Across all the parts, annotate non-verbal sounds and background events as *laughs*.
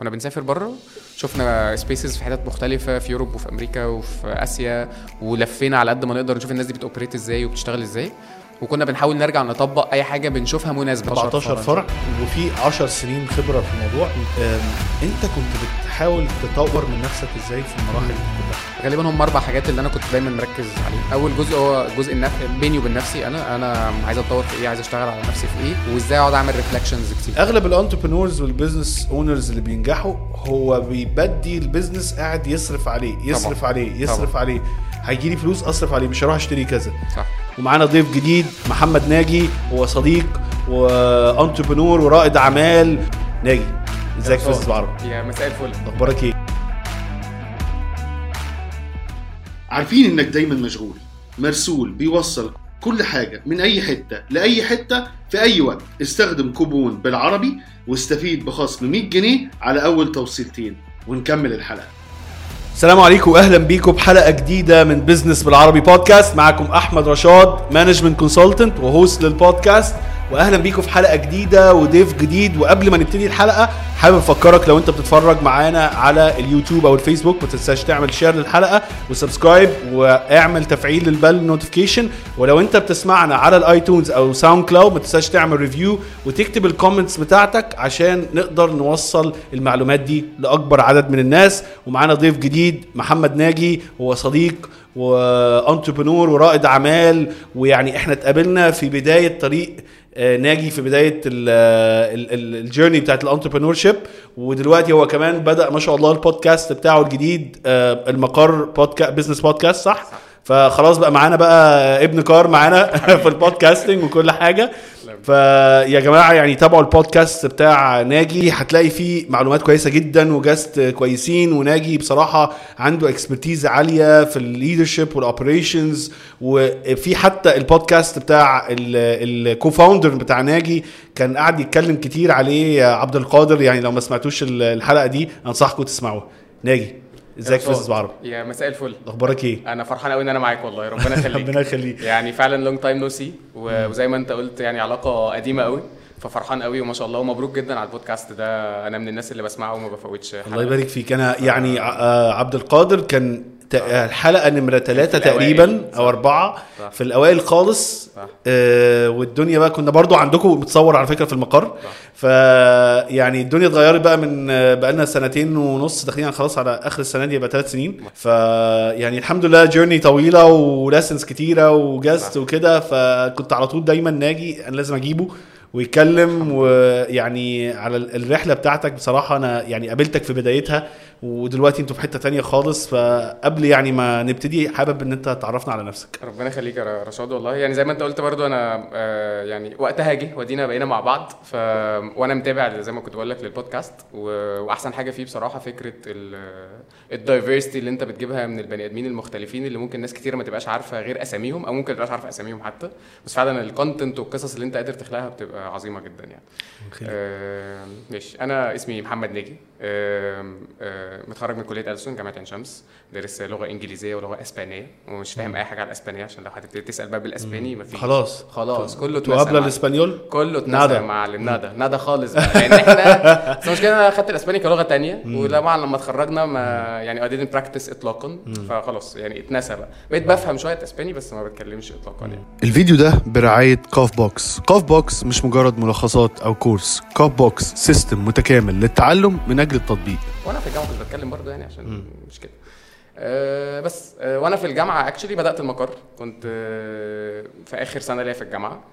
كنا بنسافر بره شفنا spaces في حتت مختلفة في Europe وفي أمريكا وفي آسيا ولفينا على قد ما نقدر نشوف الناس دي بت operate إزاي وبتشتغل إزاي. وكنا بنحاول نرجع نطبق أي حاجة بنشوفها مناسبة. 14 فرع وفي 10 سنين خبرة في الموضوع. أنت كنت بتحاول تطور من نفسك إزاي في المراحل دي كلها؟ غالبا هم أربع حاجات اللي أنا كنت دايما مركز عليه أول جزء هو جزء النف... بيني وبين نفسي. أنا أنا عايز أتطور في إيه؟ عايز أشتغل على نفسي في إيه؟ وإزاي أقعد أعمل reflections كتير. أغلب ال entrepreneurs وال business owners اللي بينجحوا هو بيبدي ال business قاعد يصرف عليه يصرف طبعا. عليه يصرف طبعا. عليه. هيجي لي فلوس أصرف عليه مش هروح أشتري كذا. صح. ومعانا ضيف جديد محمد ناجي هو صديق و entrepreneur ورائد أعمال. ناجي إزيك في العرب يا مساء الفل. أخبارك إيه؟ عارفين إنك دايما مشغول مرسول بيوصل كل حاجة من أي حتة لأي حتة في أي وقت. استخدم كوبون بالعربي واستفيد بخصم 100 جنيه على أول توصيلتين ونكمل الحلقة. السلام عليكم واهلا بيكم بحلقه جديدة من business بالعربي بودكاست معاكم أحمد رشاد management consultant و host للبودكاست واهلا بيكم في حلقة جديدة وضيف جديد. وقبل ما نبتدي الحلقة حابب أفكرك لو أنت بتتفرج معانا على اليوتيوب أو الفيسبوك ما تنساش تعمل share للحلقة و subscribe واعمل تفعيل لل bell notification ولو أنت بتسمعنا على ال iTunes أو SoundCloud ما تنساش تعمل review وتكتب ال comments بتاعتك عشان نقدر نوصل المعلومات دي لأكبر عدد من الناس. ومعانا ضيف جديد محمد ناجي هو صديق و entrepreneur ورائد اعمال ويعني إحنا اتقابلنا في بداية طريق آه، ناجي في بداية ال journey بتاعت ال entrepreneurship ودلوقتي هو كمان بدأ ما شاء الله البودكاست بتاعه الجديد آه، المقر podcast business podcast صح. فخلاص بقى معانا بقى ابن كار معانا *laughs* في ال podcasting وكل حاجة. فيا جماعة يعني تابعوا البودكاست بتاع ناجي هتلاقي فيه معلومات كويسة جدا و guests كويسين. وناجي بصراحة عنده expertise عالية في ال leadership وال operations وفي حتى البودكاست بتاع ال co-founder بتاع ناجي كان قاعد يتكلم كتير عليه عبد القادر. يعني لو ما سمعتوش الحلقة دي أنصحكم تسمعوها ناجي. إزيك في بزنس بالعربي يا مساء الفل. أخبارك إيه؟ أنا فرحان قوي إن أنا معاك والله. ربنا يخليك. *laughs* ربنا يخليك. يعني فعلا long time no see وزي ما أنت قلت يعني علاقة قديمة قوي ففرحان قوي وما شاء الله ومبروك جدا على البودكاست ده. أنا من الناس اللي بسمعه وما بفوتش. حلقة. الله يبارك فيك. أنا يعني ع- عبد القادر كان الحلقة نمرة ثلاثة. تقريبا. أو أربعة. صح. في الأوائل خالص. صح. آه والدنيا بقى كنا برضو عندكم متصور على فكرة في المقر. ف يعني الدنيا اتغيرت بقى من بقى لنا سنتين ونص داخلين خلاص على آخر السنة دي يبقى ثلاث سنين. ف يعني الحمد لله جيرني طويلة ولسنس كتيرة وجاست وكده. فكنت على طول دايما ناجي أنا لازم أجيبه ويتكلم ويعني على ال- الرحلة بتاعتك. بصراحة أنا يعني قابلتك في بدايتها. ودلوقتي أنتوا في حتة تانية خالص فقبل يعني ما نبتدي حابب إن أنت تعرفنا على نفسك. ربنا يخليك يا رشاد والله. يعني زي ما أنت قلت برضو أنا آه، يعني وقتها جه ودينا بقينا مع بعض ف وأنا متابع زي ما كنت بقول لك للبودكاست و... وأحسن حاجة فيه بصراحة فكرة ال diversity اللي أنت بتجيبها من البني آدمين المختلفين اللي ممكن ناس كتير ما تبقاش عارفة غير أساميهم أو ممكن ما تبقاش عارفة أساميهم حتى. بس فعلا ال content والقصص اللي أنت قادر تخلقها بتبقى عظيمة جدا يعني. آه، ماشي. أنا اسمي محمد ناجي. متخرج من كلية ألسن جامعة عين شمس. دارس لغة إنجليزية ولغة إسبانية. ومش فاهم أي حاجة على الإسبانية عشان لو هتبتدي تسأل بقى بالاسباني مفيش. خلاص. خلاص كله اتنسى قبل مع- ال Español؟ كله اتنسى nada. يا معلم. nada nada خالص بقى. لأن إحنا بس المشكلة أنا خدت الإسباني كلغة تانية وطبعا لما اتخرجنا ما يعني didn't practice اطلاقا. فخلاص يعني اتنسى بقى. بقيت بفهم شوية إسباني بس ما بتكلمش اطلاقا يعني. الفيديو ده برعاية كاف بوكس كاف بوكس مش مجرد ملخصات أو course. كاف بوكس system متكامل للتعلم من أجل التطبيق. وأنا في الجامعة كنت بتكلم برضه يعني عشان مش كده. أه بس أه وأنا في الجامعة actually بدأت المقر. كنت أه في آخر سنة ليا في الجامعة.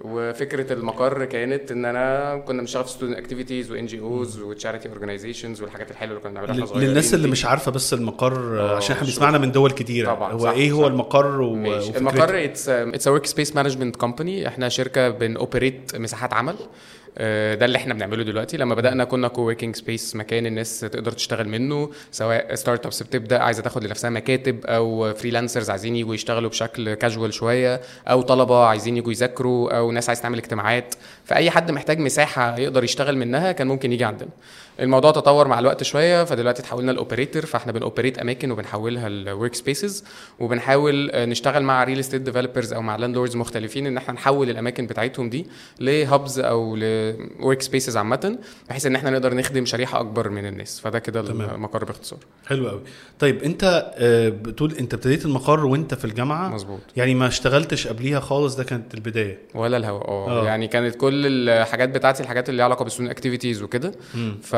وفكرة المقر كانت إن أنا كنا بنشتغل في student activities و NGOs و charity organization والحاجات الحلوة اللي كنا بنعملها إحنا صغيرين للناس اللي. مش عارفة بس المقر آه، عشان إحنا بيسمعنا من دول كتيرة. طبعاً، هو صح، إيه هو صح. المقر و... المقر it's it's workspace management company إحنا شركة بن operate مساحات عمل. ده اللي إحنا بنعمله دلوقتي. لما بدأنا كنا co-working space مكان الناس تقدر تشتغل منه سواء startups بتبدأ عايزة تاخد لنفسها مكاتب أو freelancers عايزين يجوا يشتغلوا بشكل كاجوال شوية أو طلبة عايزين يجوا يذاكروا أو ناس عايز تعمل اجتماعات. فأي حد محتاج مساحة يقدر يشتغل منها كان ممكن يجي عندنا. الموضوع تطور مع الوقت شوية فدلوقتي اتحولنا ل operator فاحنا بن operate أماكن وبنحولها ل workspaces وبنحاول آه، نشتغل مع real estate developers أو مع landlords مختلفين إن إحنا نحول الأماكن بتاعتهم دي ل hubs أو ل workspaces عامة بحيث إن إحنا نقدر نخدم شريحة أكبر من الناس. فده كده. المقر باختصار. حلو قوي طيب أنت آه، بتقول أنت ابتديت المقر وأنت في الجامعة؟ مظبوط. يعني ما اشتغلتش قبليها خالص ده كانت البداية؟ ولا الهواء آه آه. يعني كانت كل الحاجات بتاعتي الحاجات اللي ليها علاقة بال student activities وكده. ف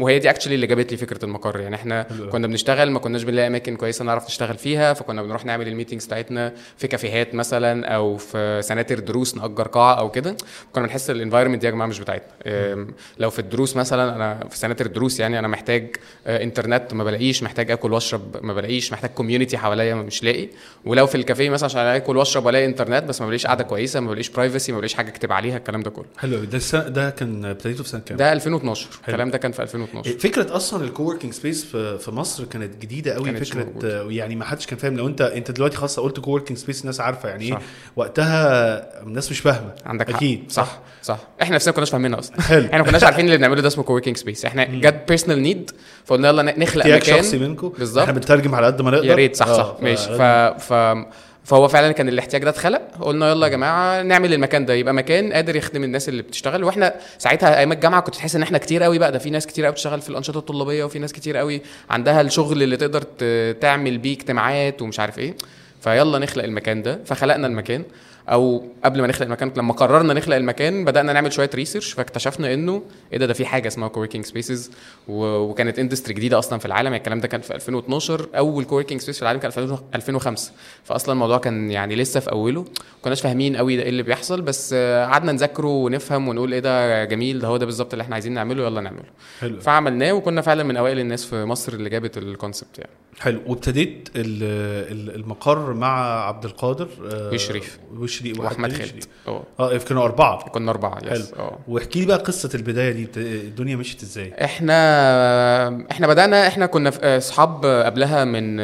وهي دي actually اللي جابت لي فكرة المقر. يعني إحنا. كنا بنشتغل ما كناش بنلاقي أماكن كويسة نعرف نشتغل فيها فكنا بنروح نعمل ال meetings بتاعتنا في كافيهات مثلا أو في سناتر دروس نأجر قاعة أو كده. كنا بنحس ال environment دي يا جماعة مش بتاعتنا. لو في الدروس مثلا أنا في سناتر الدروس يعني أنا محتاج آه، انترنت ما بلاقيش محتاج آكل وأشرب ما بلاقيش محتاج community حواليا مش لاقي. ولو في الكافيه مثلا عشان آكل وأشرب وألاقي انترنت بس ما بلاقيش قاعدة كويسة ما بلاقيش privacy ما بلاقيش حاجة أكتب عليها الكلام ده كله. حلو ده ده كان ابتديته في سنة كام؟ ده 2012 الكلام ده كان في 2012 فكرة أصلا ال co-working space في مصر كانت جديدة قوي كانتش فكرة موجودة. آه، يعني ما حدش كان فاهم. لو انت أنت دلوقتي خلاص قلت co-working space الناس عارفة يعني إيه. صح. وقتها الناس مش فاهمة. عندك حق. أكيد. صح. صح. إحنا نفسنا ما كناش فاهمينها أصلا. حلو. إحنا ما كناش عارفين اللي بنعمله ده اسمه co-working space. إحنا جت personal need فقلنا يلا نخلق مكان. شخصي منكم بالظبط. إحنا بنترجم على قد ما نقدر. يا ريت. صح آه، صح ماشي ف... فهو فعلا كان الاحتياج ده اتخلق. قلنا يلا يا جماعة نعمل المكان ده يبقى مكان قادر يخدم الناس اللي بتشتغل. وإحنا ساعتها أيام الجامعة كنت تحس إن إحنا كتير قوي بقى. ده في ناس كتير قوي بتشتغل في الأنشطة الطلابية وفي ناس كتير قوي عندها الشغل اللي تقدر تعمل بيه اجتماعات ومش عارف إيه. فيلا نخلق المكان ده. فخلقنا المكان. أو قبل ما نخلق المكان لما قررنا نخلق المكان بدأنا نعمل شوية ريسيرش فاكتشفنا إنه إيه ده ده في حاجة اسمها co-working spaces وكانت industry جديدة أصلا في العالم يعني الكلام ده كان في 2012 أول co-working space في العالم كان في 2005 فاصلا الموضوع كان يعني لسه في أوله ما كناش فاهمين قوي ده إيه اللي بيحصل بس قعدنا نذاكره ونفهم ونقول إيه ده جميل ده هو ده بالظبط اللي إحنا عايزين نعمله يلا نعمله. حلو. فعملناه وكنا فعلا من أوائل الناس في مصر اللي جابت ال concept يعني. حلو. وابتديت ال- ال- المقر مع عبد القادر آه، وشريف. وشريف وأحمد. خالد. آه آه كانوا أربعة. كنا أربعة حلو. yes آه واحكي لي بقى قصة البداية دي الدنيا مشيت إزاي؟ إحنا إحنا بدأنا إحنا كنا في- أصحاب قبلها من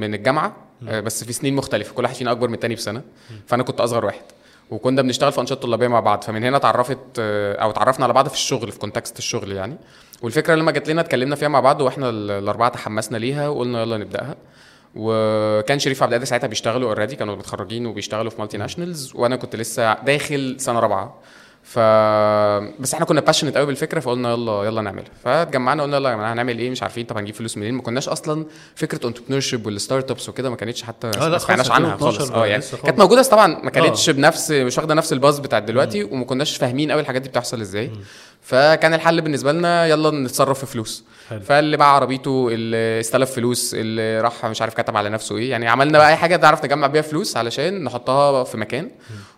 من الجامعة بس في سنين مختلفة كل واحد فينا أكبر من التاني بسنة فأنا كنت أصغر واحد. وكنا بنشتغل في أنشطة طلابية مع بعض فمن هنا اتعرفت أو اتعرفنا على بعض في الشغل في context الشغل يعني. والفكرة لما جت لنا اتكلمنا فيها مع بعض وإحنا ال- الأربعة تحمسنا ليها وقلنا يلا نبدأها. وكان شريف عبد القادر ساعتها بيشتغلوا already كانوا متخرجين وبيشتغلوا في multinationals وأنا كنت لسه داخل سنة رابعة. ف بس إحنا كنا passionate قوي بالفكرة فقلنا يلا يلا نعملها. فاتجمعنا قلنا يلا يا جماعة هنعمل إيه؟ مش عارفين. طب هنجيب فلوس منين؟ ما كناش أصلا فكرة entrepreneurship وال startups وكده ما كانتش حتى لا ما سمعناش عنها 2012 خالص آه يعني. كانت موجودة بس طبعا ما كانتش بنفس مش واخدة نفس ال buzz بتاعت دلوقتي وما كناش فاهمين قوي الحاجات دي بتحصل إزاي. فكان الحل بالنسبة لنا يلا نتصرف في فلوس. حلو. فاللي باع عربيته اللي استلف فلوس اللي راح مش عارف كتب على نفسه إيه. يعني عملنا بقى أي حاجة نعرف نجمع بيها فلوس علشان نحطها في مكان.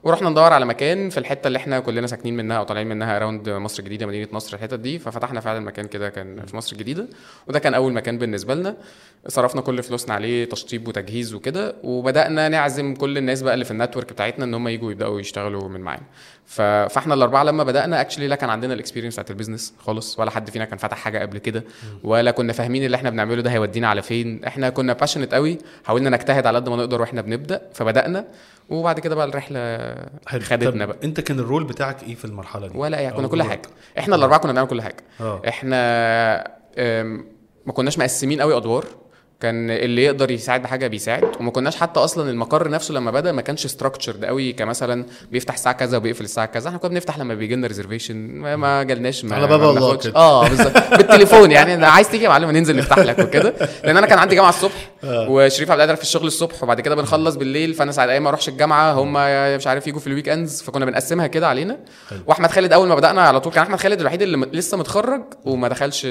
ورحنا ندور على مكان في الحتة اللي إحنا كلنا ساكنين منها أو طالعين منها around مصر الجديدة مدينة نصر الحتت دي. ففتحنا فعلا مكان كده كان في مصر الجديدة. وده كان أول مكان بالنسبة لنا. صرفنا كل فلوسنا عليه تشطيب وتجهيز وكده. وبدأنا نعزم كل الناس بقى اللي في ال network بتاعتنا إن هم يجوا يبدأوا يشتغلوا من معانا. فاحنا الأربعة لما بدأنا actually لا كان عندنا ال experience بتاعت ال business خالص ولا حد فينا كان فتح حاجة قبل كده ولا كنا فاهمين اللي إحنا بنعمله ده هيودينا على فين. إحنا كنا passionate قوي حاولنا نجتهد على قد ما نقدر وإحنا بنبدأ فبدأنا وبعد كده بقى الرحلة. خدتنا بقى. انت كان ال role بتاعك إيه في المرحلة دي؟ ولا أي كنا كل؟ حاجة. إحنا الأربعة كنا بنعمل كل حاجة. آه. إحنا ما كناش مقسمين قوي أدوار. كان اللي يقدر يساعد بحاجه بيساعد. وما كناش حتى أصلا المقر نفسه لما بدأ ما كانش structured قوي كمثلا بيفتح الساعة كذا وبيقفل الساعة كذا. إحنا كنا بنفتح لما بيجي لنا reservation ما, ما جالناش ما على باب الله. كده. آه بالظبط. بالتليفون يعني أنا عايز تيجي يا معلم ننزل نفتح لك وكده. لأن أنا كان عندي جامعة الصبح وشريف عبد القادر في الشغل الصبح وبعد كده بنخلص بالليل. فأنا ساعات أيام ما أروحش الجامعة هم مش عارف يجوا في ال weekends فكنا بنقسمها كده علينا. وأحمد خالد أول ما بدأنا على طول كان أحمد خالد الوحيد اللي لسه متخرج وما دخلش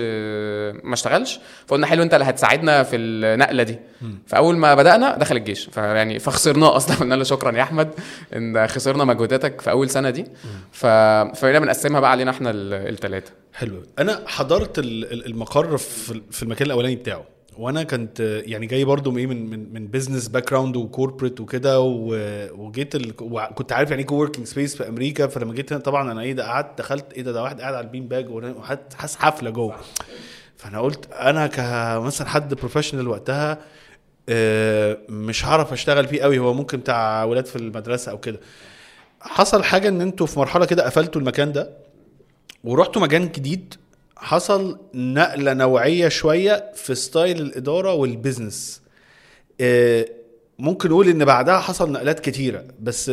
ما اشتغلش. فقلنا حلو أنت اللي هتساعدنا في النقلة دي. فأول ما بدأنا دخل الجيش. فيعني فخسرناه أصلا. *laughs* قلنا له شكرا يا أحمد إن خسرنا مجهوداتك في أول سنة دي. ف... فبقينا بنقسمها بقى علينا إحنا الثلاثه حلو. أنا حضرت ال- ال- المقر في المكان الأولاني بتاعه. وأنا كنت يعني جاي برضو من إيه من من, من business background و corporate وكده وجيت ال... وكنت عارف يعني إيه coworking space في أمريكا. فلما جيت هنا طبعا أنا إيه ده قعدت دخلت إيه ده ده واحد قاعد على ال bean bag وحاسس حاسس حفلة جوه. فأنا قلت أنا كمثلا حد professional وقتها آه، مش هعرف أشتغل فيه قوي هو ممكن بتاع ولاد في المدرسة أو كده. حصل حاجة إن أنتوا في مرحلة كده قفلتوا المكان ده ورحتوا مكان جديد حصل نقلة نوعية شوية في style الإدارة وال business آه، ممكن نقول إن بعدها حصل نقلات كتيرة بس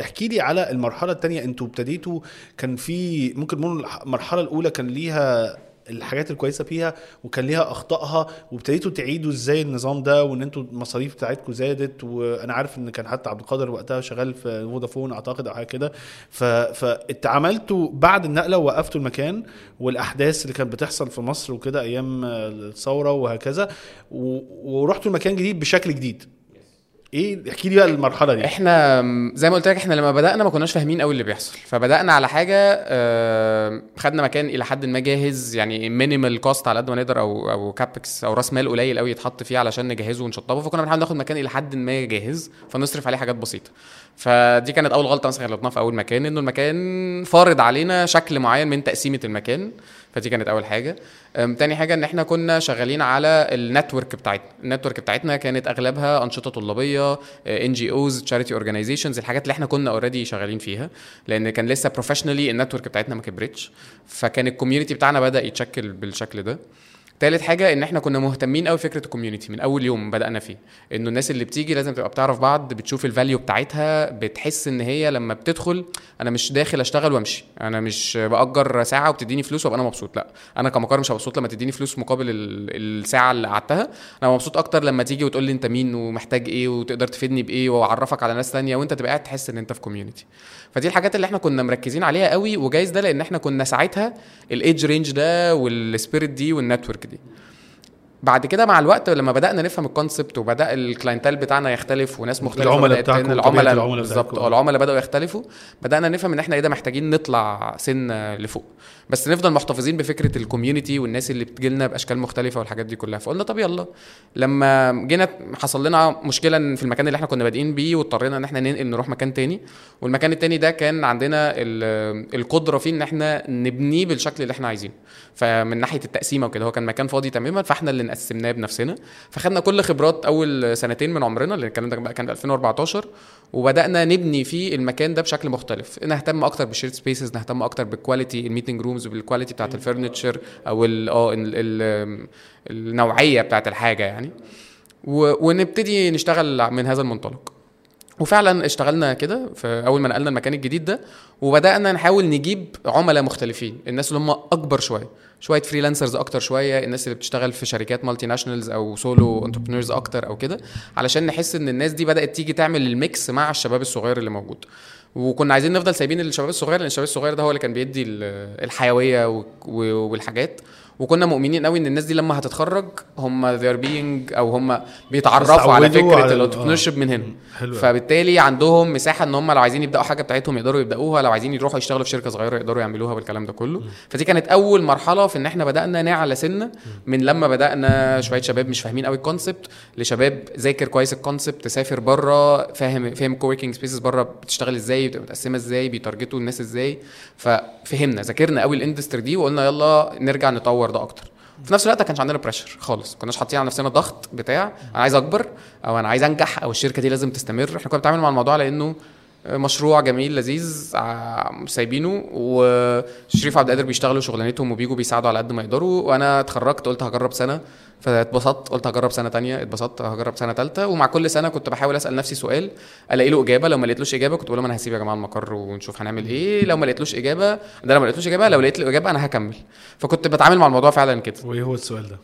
احكي لي على المرحلة التانية. أنتوا ابتديتوا كان في ممكن نقول المرحلة الأولى كان ليها الحاجات الكويسة فيها وكان ليها أخطائها وابتديتوا تعيدوا إزاي النظام ده وإن أنتوا المصاريف بتاعتكم زادت وأنا عارف إن كان حتى عبد القادر وقتها شغال في فودافون أعتقد أو حاجة كده. فاتعاملتوا بعد النقلة ووقفتوا المكان والأحداث اللي كانت بتحصل في مصر وكده أيام الثورة وهكذا. ورحتوا المكان جديد بشكل جديد إيه؟ احكي لي بقى المرحلة دي. إحنا زي ما قلت لك إحنا لما بدأنا ما كناش فاهمين قوي اللي بيحصل. فبدأنا على حاجة خدنا مكان إلى حد ما جاهز يعني minimal cost على قد ما نقدر أو أو CAPEX أو رأس مال قليل قوي يتحط فيه علشان نجهزه ونشطبه. فكنا بنحاول ناخد مكان إلى حد ما جاهز فنصرف عليه حاجات بسيطة. فدي كانت أول غلطة مثلا غلطناها في أول مكان إنه المكان فارض علينا شكل معين من تقسيمة المكان. فدي كانت أول حاجة. تاني حاجة إن إحنا كنا شغالين على ال network بتاعتنا ال network بتاعتنا كانت أغلبها أنشطة طلابية NGOs charity organizations الحاجات اللي إحنا كنا already شغالين فيها لأن كان لسه professionally ال network بتاعتنا ما كبرتش. فكان ال community بتاعنا بدأ يتشكل بالشكل ده. تالت حاجة إن إحنا كنا مهتمين قوي فكرة ال community من أول يوم بدأنا فيه. إنه الناس اللي بتيجي لازم تبقى بتعرف بعض بتشوف ال value بتاعتها بتحس إن هي لما بتدخل أنا مش داخل أشتغل وأمشي. أنا مش بأجر ساعة وبتديني فلوس وأبقى أنا مبسوط لأ. أنا كمقر مش مبسوط لما تديني فلوس مقابل ال- الساعة اللي قعدتها. أنا مبسوط أكتر لما تيجي وتقول لي أنت مين ومحتاج إيه وتقدر تفيدني بإيه وأعرفك على ناس تانية وأنت تبقى قاعد تحس إن أنت في community فدي الحاجات اللي إحنا كنا مركزين عليها قوي وجايز ده لأن إحنا كنا ساعتها ال age range ده وال spirit دي وال network دي بعد كده مع الوقت لما بدأنا نفهم ال concept وبدأ ال clientele بتاعنا يختلف وناس مختلفة العملاء بتاعكم العملاء العملاء بالظبط. آه العملاء بدأوا يختلفوا بدأنا نفهم إن إحنا إيه ده محتاجين نطلع سن لفوق بس نفضل محتفظين بفكرة ال community والناس اللي بتجيلنا بأشكال مختلفة والحاجات دي كلها. فقلنا طب يلا. لما جينا حصل لنا مشكلة في المكان اللي إحنا كنا بادئين بيه واضطرينا إن إحنا ننقل نروح مكان تاني. والمكان التاني ده كان عندنا ال- القدرة فيه إن إحنا نبنيه بالشكل اللي إحنا عايزينه. فمن ناحية التقسيمة وكده هو كان مكان فاضي تماما فإحنا اللي قسمناه بنفسنا. فخدنا كل خبرات أول سنتين من عمرنا اللي الكلام ده بقى كان في 2014 وبدأنا نبني فيه المكان ده بشكل مختلف. نهتم أكتر بال shared spaces نهتم أكتر بال quality ال meeting rooms وبال quality بتاعت ال furniture أو ال آه ال- ال- النوعية بتاعت الحاجة يعني. ونبتدي نشتغل من هذا المنطلق. وفعلا اشتغلنا كده في أول ما نقلنا المكان الجديد ده وبدأنا نحاول نجيب عملاء مختلفين الناس اللي هم أكبر شوية. شوية freelancers أكتر شوية الناس اللي بتشتغل في شركات multinationals أو solo entrepreneurs أكتر أو كده علشان نحس إن الناس دي بدأت تيجي تعمل ال mix مع الشباب الصغير اللي موجود. وكنا عايزين نفضل سايبين الشباب الصغير لأن الشباب الصغير ده هو اللي كان بيدي ال- الحيوية والحاجات. وكنا مؤمنين قوي إن الناس دي لما هتتخرج هم they're being أو هم بيتعرفوا على فكرة ال entrepreneurship من هنا. حلو أوي. فبالتالي عندهم مساحة إن هم لو عايزين يبدأوا حاجة بتاعتهم يقدروا يبدأوها لو عايزين يروحوا يشتغلوا في شركة صغيرة يقدروا يعملوها بالكلام ده كله. فدي كانت أول مرحلة في إن إحنا بدأنا نعلى سنة من لما بدأنا شوية شباب مش فاهمين قوي ال concept لشباب ذاكر كويس ال concept سافر بره فاهم فاهم coworking spaces بره بتشتغل إزاي بتبقى متقسمة إزاي بي target وا الناس إزاي. ففهمنا ذاكرنا قوي ال industry دي وقلنا يلا نرجع نطور ده أكتر. في نفس الوقت ما كانش عندنا pressure خالص. ما كناش حاطين على نفسنا ضغط بتاع أنا عايز أكبر أو أنا عايز أنجح أو الشركة دي لازم تستمر. إحنا كنا بنتعامل مع الموضوع على انه مشروع جميل لذيذ سايبينه وشريف عبد القادر بيشتغلوا شغلانتهم وبيجوا بيساعدوا على قد ما يقدروا. وأنا اتخرجت قلت هجرب سنة. فاتبسطت قلت هجرب سنة تانية اتبسطت هجرب سنة ثالثه ومع كل سنة كنت بحاول أسأل نفسي سؤال ألاقي له إجابة. لو ما لقيتلوش إجابة كنت بقول لهم أنا هسيب يا جماعة المقر ونشوف هنعمل إيه. لو ما لقيتلوش إجابة ده لو ما لقيتلوش إجابة لو لقيت له إجابة أنا هكمل. فكنت بتعامل مع الموضوع فعلا كده. وإيه هو السؤال ده؟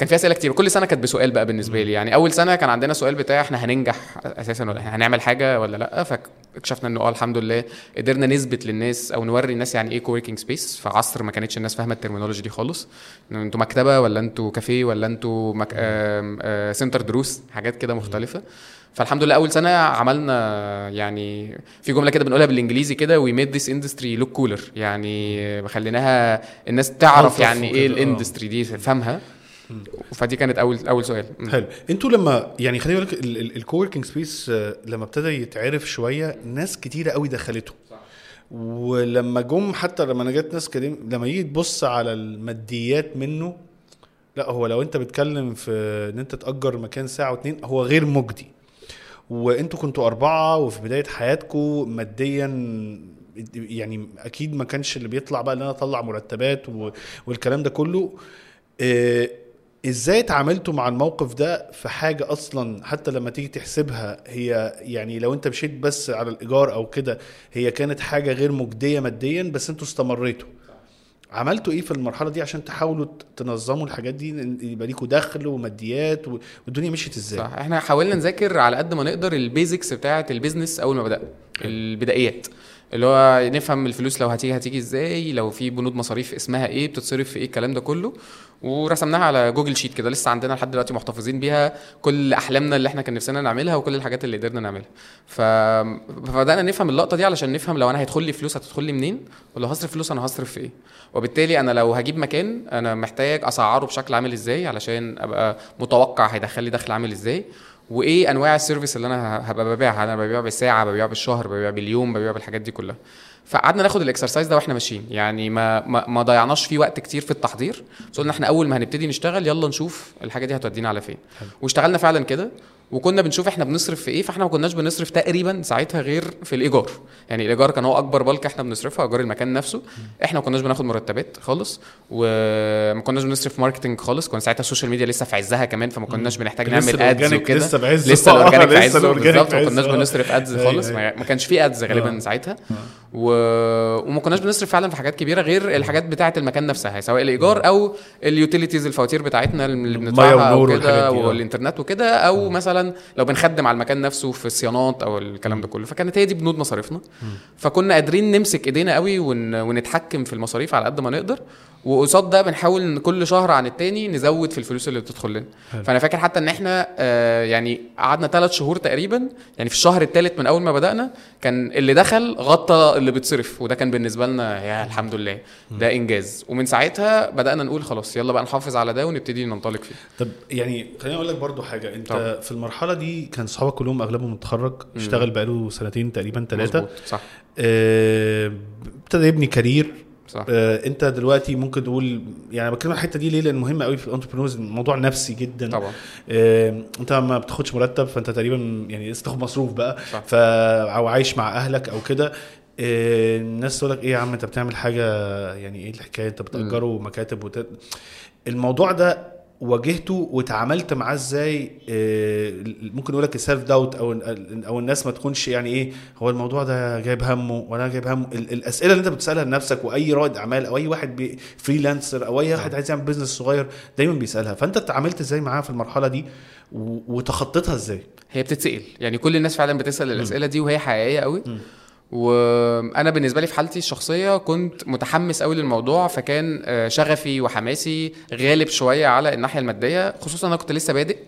كان في أسئلة كتير. وكل سنة كانت بسؤال بقى بالنسبة لي. يعني أول سنة كان عندنا سؤال بتاع إحنا هننجح أساسا ولا هنعمل حاجة ولا لأ؟ فاكتشفنا إنه آه الحمد لله قدرنا نثبت للناس أو نوري الناس يعني إيه coworking space في عصر ما كانتش الناس فاهمة ال terminology دي خالص. أنتوا مكتبة ولا أنتوا كافيه ولا أنتوا مك... آم، آه، center دروس حاجات كده مختلفة. فالحمد لله أول سنة عملنا يعني في جملة كده بنقولها بالإنجليزي كده we made this industry look cooler يعني خليناها الناس تعرف يعني إيه آه. ال industry دي تفهمها فدي كانت اول أول سؤال. حلو. أنتوا لما يعني خليني أقول لك الكووركينج سبيس لما ابتدى يتعرف شوية ناس كتيرة قوي دخلته. ولما جم حتى لما أنا جت ناس كده لما يجي تبص على الماديات منه لا هو لو أنت بتتكلم في إن أنت تأجر مكان ساعة واتنين هو غير مجدي. وأنتوا كنتوا أربعة وفي بداية حياتكم ماديا يعني أكيد ما كانش اللي بيطلع بقى إن أنا أطلع مرتبات والكلام ده كله. آه، إزاي اتعاملتوا مع الموقف ده في حاجة أصلا حتى لما تيجي تحسبها هي يعني لو انت مشيت بس على الإيجار أو كده هي كانت حاجة غير مجدية ماديا بس أنتوا استمريتوا. عملتوا إيه في المرحلة دي عشان تحاولوا تنظموا الحاجات دي؟ يبقى ليكوا دخل وماديات والدنيا مشيت إزاي؟ صح. إحنا حاولنا نذاكر على قد ما نقدر ال basics بتاعة ال business أول ما بدأنا البدايات اللي هو نفهم الفلوس لو هتيجي هتيجي إزاي لو في بنود مصاريف اسمها إيه بتتصرف في إيه الكلام ده كله. ورسمناها على جوجل sheet كده لسه عندنا لحد دلوقتي محتفظين بيها. كل أحلامنا اللي إحنا كان نفسنا نعملها وكل الحاجات اللي قدرنا نعملها. فبدأنا نفهم اللقطة دي علشان نفهم لو أنا هيدخل لي فلوس هتدخل لي منين؟ ولو هصرف فلوس أنا هصرف في إيه؟ وبالتالي أنا لو هجيب مكان أنا محتاج اسعره بشكل عامل إزاي علشان أبقى متوقع هيدخل لي دخل عامل إزاي؟ وإيه أنواع ال service اللي أنا هبقى ببيعها؟ أنا ببيع بالساعة ببيع بالشهر ببيع باليوم ببيع بالحاجات دي كلها. فقعدنا ناخد ال exercise ده وإحنا ماشيين. يعني ما ما, ما ضيعناش فيه وقت كتير في التحضير. بس قلنا إحنا أول ما هنبتدي نشتغل يلا نشوف الحاجة دي هتودينا على فين. واشتغلنا فعلا كده. وكنا بنشوف إحنا بنصرف في إيه فاحنا ما كناش بنصرف تقريبا ساعتها غير في الإيجار. يعني الإيجار كان هو أكبر bulk إحنا بنصرفها إيجار المكان نفسه. إحنا ما كناش بناخد مرتبات خالص وما كناش بنصرف marketing خالص. كنا ساعتها ال social media لسه في عزها كمان فما كناش بنحتاج نعمل ads وكده. لسه بعزه. لسه *laughs* ال organic في عزه. بالظبط ما كناش. بنصرف ads أيوة، خالص. ما كانش في ads غالبا آه. ساعتها. و... وما كناش بنصرف فعلا في حاجات كبيرة غير الحاجات بتاعة المكان نفسها سواء الإيجار أو ال utilities الفواتير بتاعتنا اللي بندفعها والنور أو والحاجات كده دي، آه. والإنترنت وكده أو مثلا لو بنخدم على المكان نفسه في الصيانات أو الكلام ده كله. فكانت هي دي بنود مصاريفنا. فكنا قادرين نمسك إيدينا قوي ون... ونتحكم في المصاريف على قد ما نقدر. وقصاد ده بنحاول إن كل شهر عن التاني نزود في الفلوس اللي بتدخل لنا. فأنا فاكر حتى إن إحنا آه يعني قعدنا ثلاث شهور تقريبا يعني في الشهر الثالث من أول ما بدأنا كان اللي دخل غطى اللي بتصرف وده كان بالنسبة لنا يا الحمد لله. ده إنجاز. ومن ساعتها بدأنا نقول خلاص يلا بقى نحافظ على ده ونبتدي ننطلق فيه. طب يعني خليني أقول لك برضو حاجة. أنت طبعا. في المرحلة دي كان صحابك كلهم أغلبهم متخرج اشتغل بقاله سنتين تقريبا ثلاثة مظبوط، صح. آه، ابتدى يبني career. صح. آه، انت دلوقتي ممكن تقول يعني بتكلم عن الحتة دي ليه؟ لأن مهمه قوي في ال entrepreneurs الموضوع نفسي جدا. طبعا. آه، انت ما بتاخدش مرتب فانت تقريبا يعني لسه تاخد مصروف بقى. صح. ف أو عايش مع أهلك أو كده. آه، الناس تقول لك إيه يا عم أنت بتعمل حاجة يعني إيه الحكاية؟ أنت بتأجره مكاتب وت... الموضوع ده واجهته واتعاملت معاه إزاي آه، ممكن أقول لك ال self doubt أو أو الناس ما تكونش يعني إيه هو الموضوع ده جايب همه ولا جايب همه. ال- الأسئلة اللي أنت بتسألها لنفسك وأي رائد أعمال أو أي واحد freelancer أو أي واحد عايز يعمل business صغير دايما بيسألها. فأنت اتعاملت إزاي معاها في المرحلة دي؟ وتخطيتها إزاي؟ هي بتتسأل. يعني كل الناس فعلا بتسأل الأسئلة دي وهي حقيقية قوي وأنا بالنسبة لي في حالتي الشخصية كنت متحمس قوي للموضوع فكان آه، شغفي وحماسي غالب شوية على الناحية المادية خصوصا أنا كنت لسه بادئ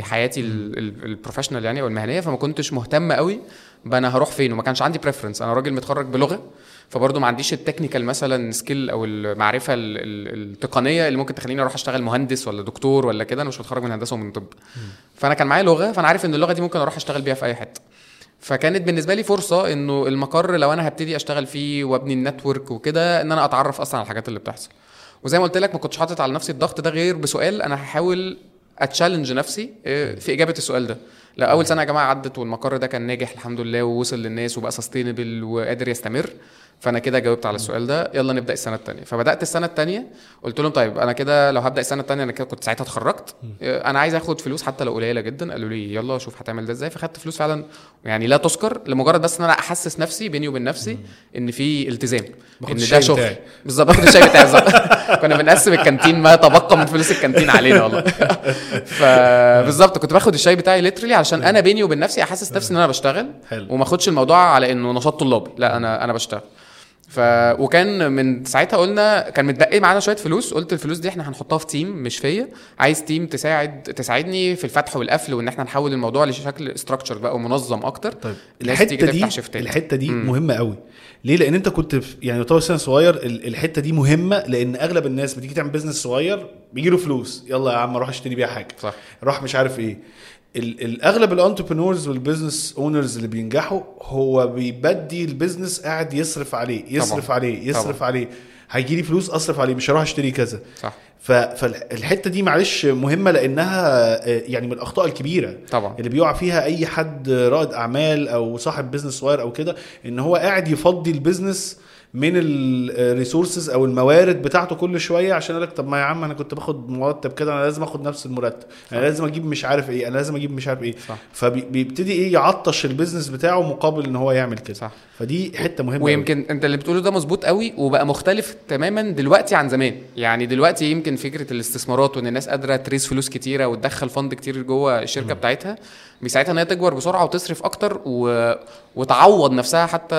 حياتي ال- ال- ال professional يعني أو المهنية فما كنتش مهتم قوي أنا هروح فين وما كانش عندي preference أنا راجل متخرج بلغة فبرضه ما عنديش ال technical مثلا skill أو المعرفة ال- ال- التقنية اللي ممكن تخليني أروح أشتغل مهندس ولا دكتور ولا كده أنا مش متخرج من هندسة ومن طب. فأنا كان معايا لغة فأنا عارف إن اللغة دي ممكن أروح أشتغل بيها في أي حتة. فكانت بالنسبة لي فرصة إنه المقر لو أنا هبتدي أشتغل فيه وأبني ال network وكده إن أنا أتعرف أصلا على الحاجات اللي بتحصل. وزي ما قلت لك ما كنتش حاطط على نفسي الضغط ده غير بسؤال أنا هحاول أ challenge نفسي آه، في إجابة السؤال ده. لا أول سنة يا جماعة عدت والمقر ده كان ناجح الحمد لله ووصل للناس وبقى sustainable وقادر يستمر. فأنا كده جاوبت على السؤال ده. يلا نبدأ السنة الثانية فبدأت السنة الثانية قلت لهم طيب أنا كده لو هبدأ السنة الثانية أنا كده كنت ساعتها اتخرجت. أنا عايز آخد فلوس حتى لو قليلة جدا. قالوا لي يلا شوف هتعمل ده إزاي. فخدت فلوس فعلا يعني لا تذكر لمجرد بس إن أنا أحسس نفسي بيني وبين نفسي إن في التزام إن ده شغل. بالظبط باخد الشاي بتاعي بالظبط. *laughs* كنا بنقسم الكانتين ما تبقى من فلوس الكانتين علينا والله. فبالظبط *laughs* كنت باخد الشاي بتاعي literally عشان أنا بيني وبين نفسي أحسس نفسي إن أنا بشتغل. وما أخدش الموضوع على إنه نشاط طلابي. لا أنا أنا بشتغل. ف وكان من ساعتها قلنا كان متبقي معانا شوية فلوس قلت الفلوس دي إحنا هنحطها في team مش فيا. عايز team تساعد تساعدني في الفتح والقفل وإن إحنا نحول الموضوع لشكل structure بقى ومنظم أكتر. طيب الحتة دي. الحتة دي مم. مهمة قوي. ليه؟ لأن أنت كنت يعني يعتبر سنة صغير ال- الحتة دي مهمة لأن أغلب الناس بتيجي تعمل business صغير بيجي له فلوس. يلا يا عم أروح أشتري بيها حاجة. صح. راح مش عارف إيه. الاغلب ال entrepreneurs وال business owners اللي بينجحوا هو بيبدي ال business قاعد يصرف عليه يصرف طبعاً. عليه يصرف طبعاً. عليه هيجي لي فلوس أصرف عليه مش هروح أشتري كذا صح فالحتة دي معلش مهمة لأنها آه، يعني من الأخطاء الكبيرة طبعا اللي بيقع فيها أي حد رائد أعمال أو صاحب business صغير أو كده إن هو قاعد يفضي ال business من ال resources أو الموارد بتاعته كل شوية عشان يقول لك طب ما يا عم أنا كنت باخد مرتب كده أنا لازم آخد نفس المرتب أنا لازم أجيب مش عارف إيه أنا لازم أجيب مش عارف إيه. صح. فبيبتدي إيه يعطش ال business بتاعه مقابل إن هو يعمل كده. صح. فدي حتة مهمة أوي. ويمكن أنت اللي بتقوله ده مظبوط قوي وبقى مختلف تماما دلوقتي عن زمان يعني دلوقتي يمكن فكرة الاستثمارات وإن الناس قادرة ت raise فلوس كتيرة وتدخل fund كتير جوه الشركة بتاعتها بيساعدها إن هي تكبر بسرعة وتصرف أكتر و... وتعوض نفسها حتى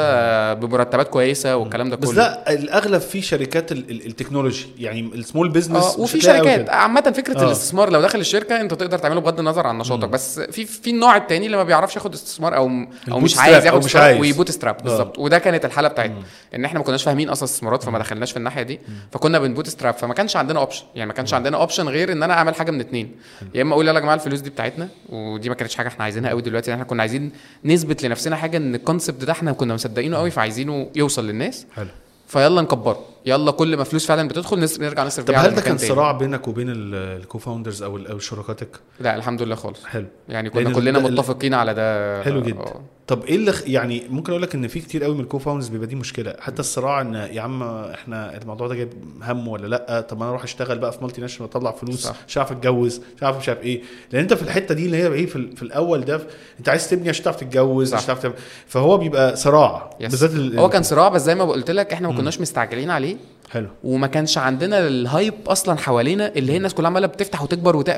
بمرتبات كويسة والكلام ده بس كله ده الأغلب في شركات ال- ال- technology يعني ال small business آه وفي شركات. عامة فكرة آه. الاستثمار لو دخل الشركة أنت تقدر تعمله بغض النظر عن نشاطك بس في في النوع التاني اللي ما بيعرفش ياخد استثمار أو أو مش عايز ياخد مش عايز. ويبوت ستراب آه. بالظبط. وده كانت الحالة بتاعتنا. إن إحنا ما كناش فاهمين أصلا استثمارات فما دخلناش في الناحية دي. فكنا بن bootstrap فما كانش عندنا option يعني ما كانش عندنا option غير إن أنا أعمل حاجة من اتنين. يا إما أقول يلا يا جماعة الفلوس دي بتاعتنا ودي ما كانتش حاجة إحنا عايزينها قوي دلوقتي. إحنا كنا عايزين نثبت لنفسنا حاجة إن ال concept ده إحنا كنا مصدقينه قوي فعايزينه يوصل للناس. حلو. فيلا نكبره. يلا كل ما فلوس فعلا بتدخل نرجع نصرف طب هل ده كان. صراع بينك وبين ال co-founders أو أو شركاتك لا الحمد لله خالص حلو يعني كنا كلنا متفقين على ده حلو جدا. آه. طب إيه اللي خ- يعني ممكن أقول لك إن في كتير قوي من ال co-founders بيبقى دي مشكلة حتى الصراع إن يا عم إحنا الموضوع ده جايب هم ولا لأ طب أنا أروح أشتغل بقى في multinational أطلع فلوس. مش عارف أتجوز مش عارف مش عارف إيه لأن أنت في الحتة دي اللي هي إيه في, ال- في الأول ده أنت عايز تبني عشان تعرف تتجوز. عشان تعرف فهو بيبقى صراع. بالذات ال- هو كان صراع بس زي ما قلت لك إحنا ما كناش مستعجلين عليه حلو. وما كانش عندنا ال hype أصلا حوالينا اللي هي الناس كلها عمالة بتفتح وتكبر وت...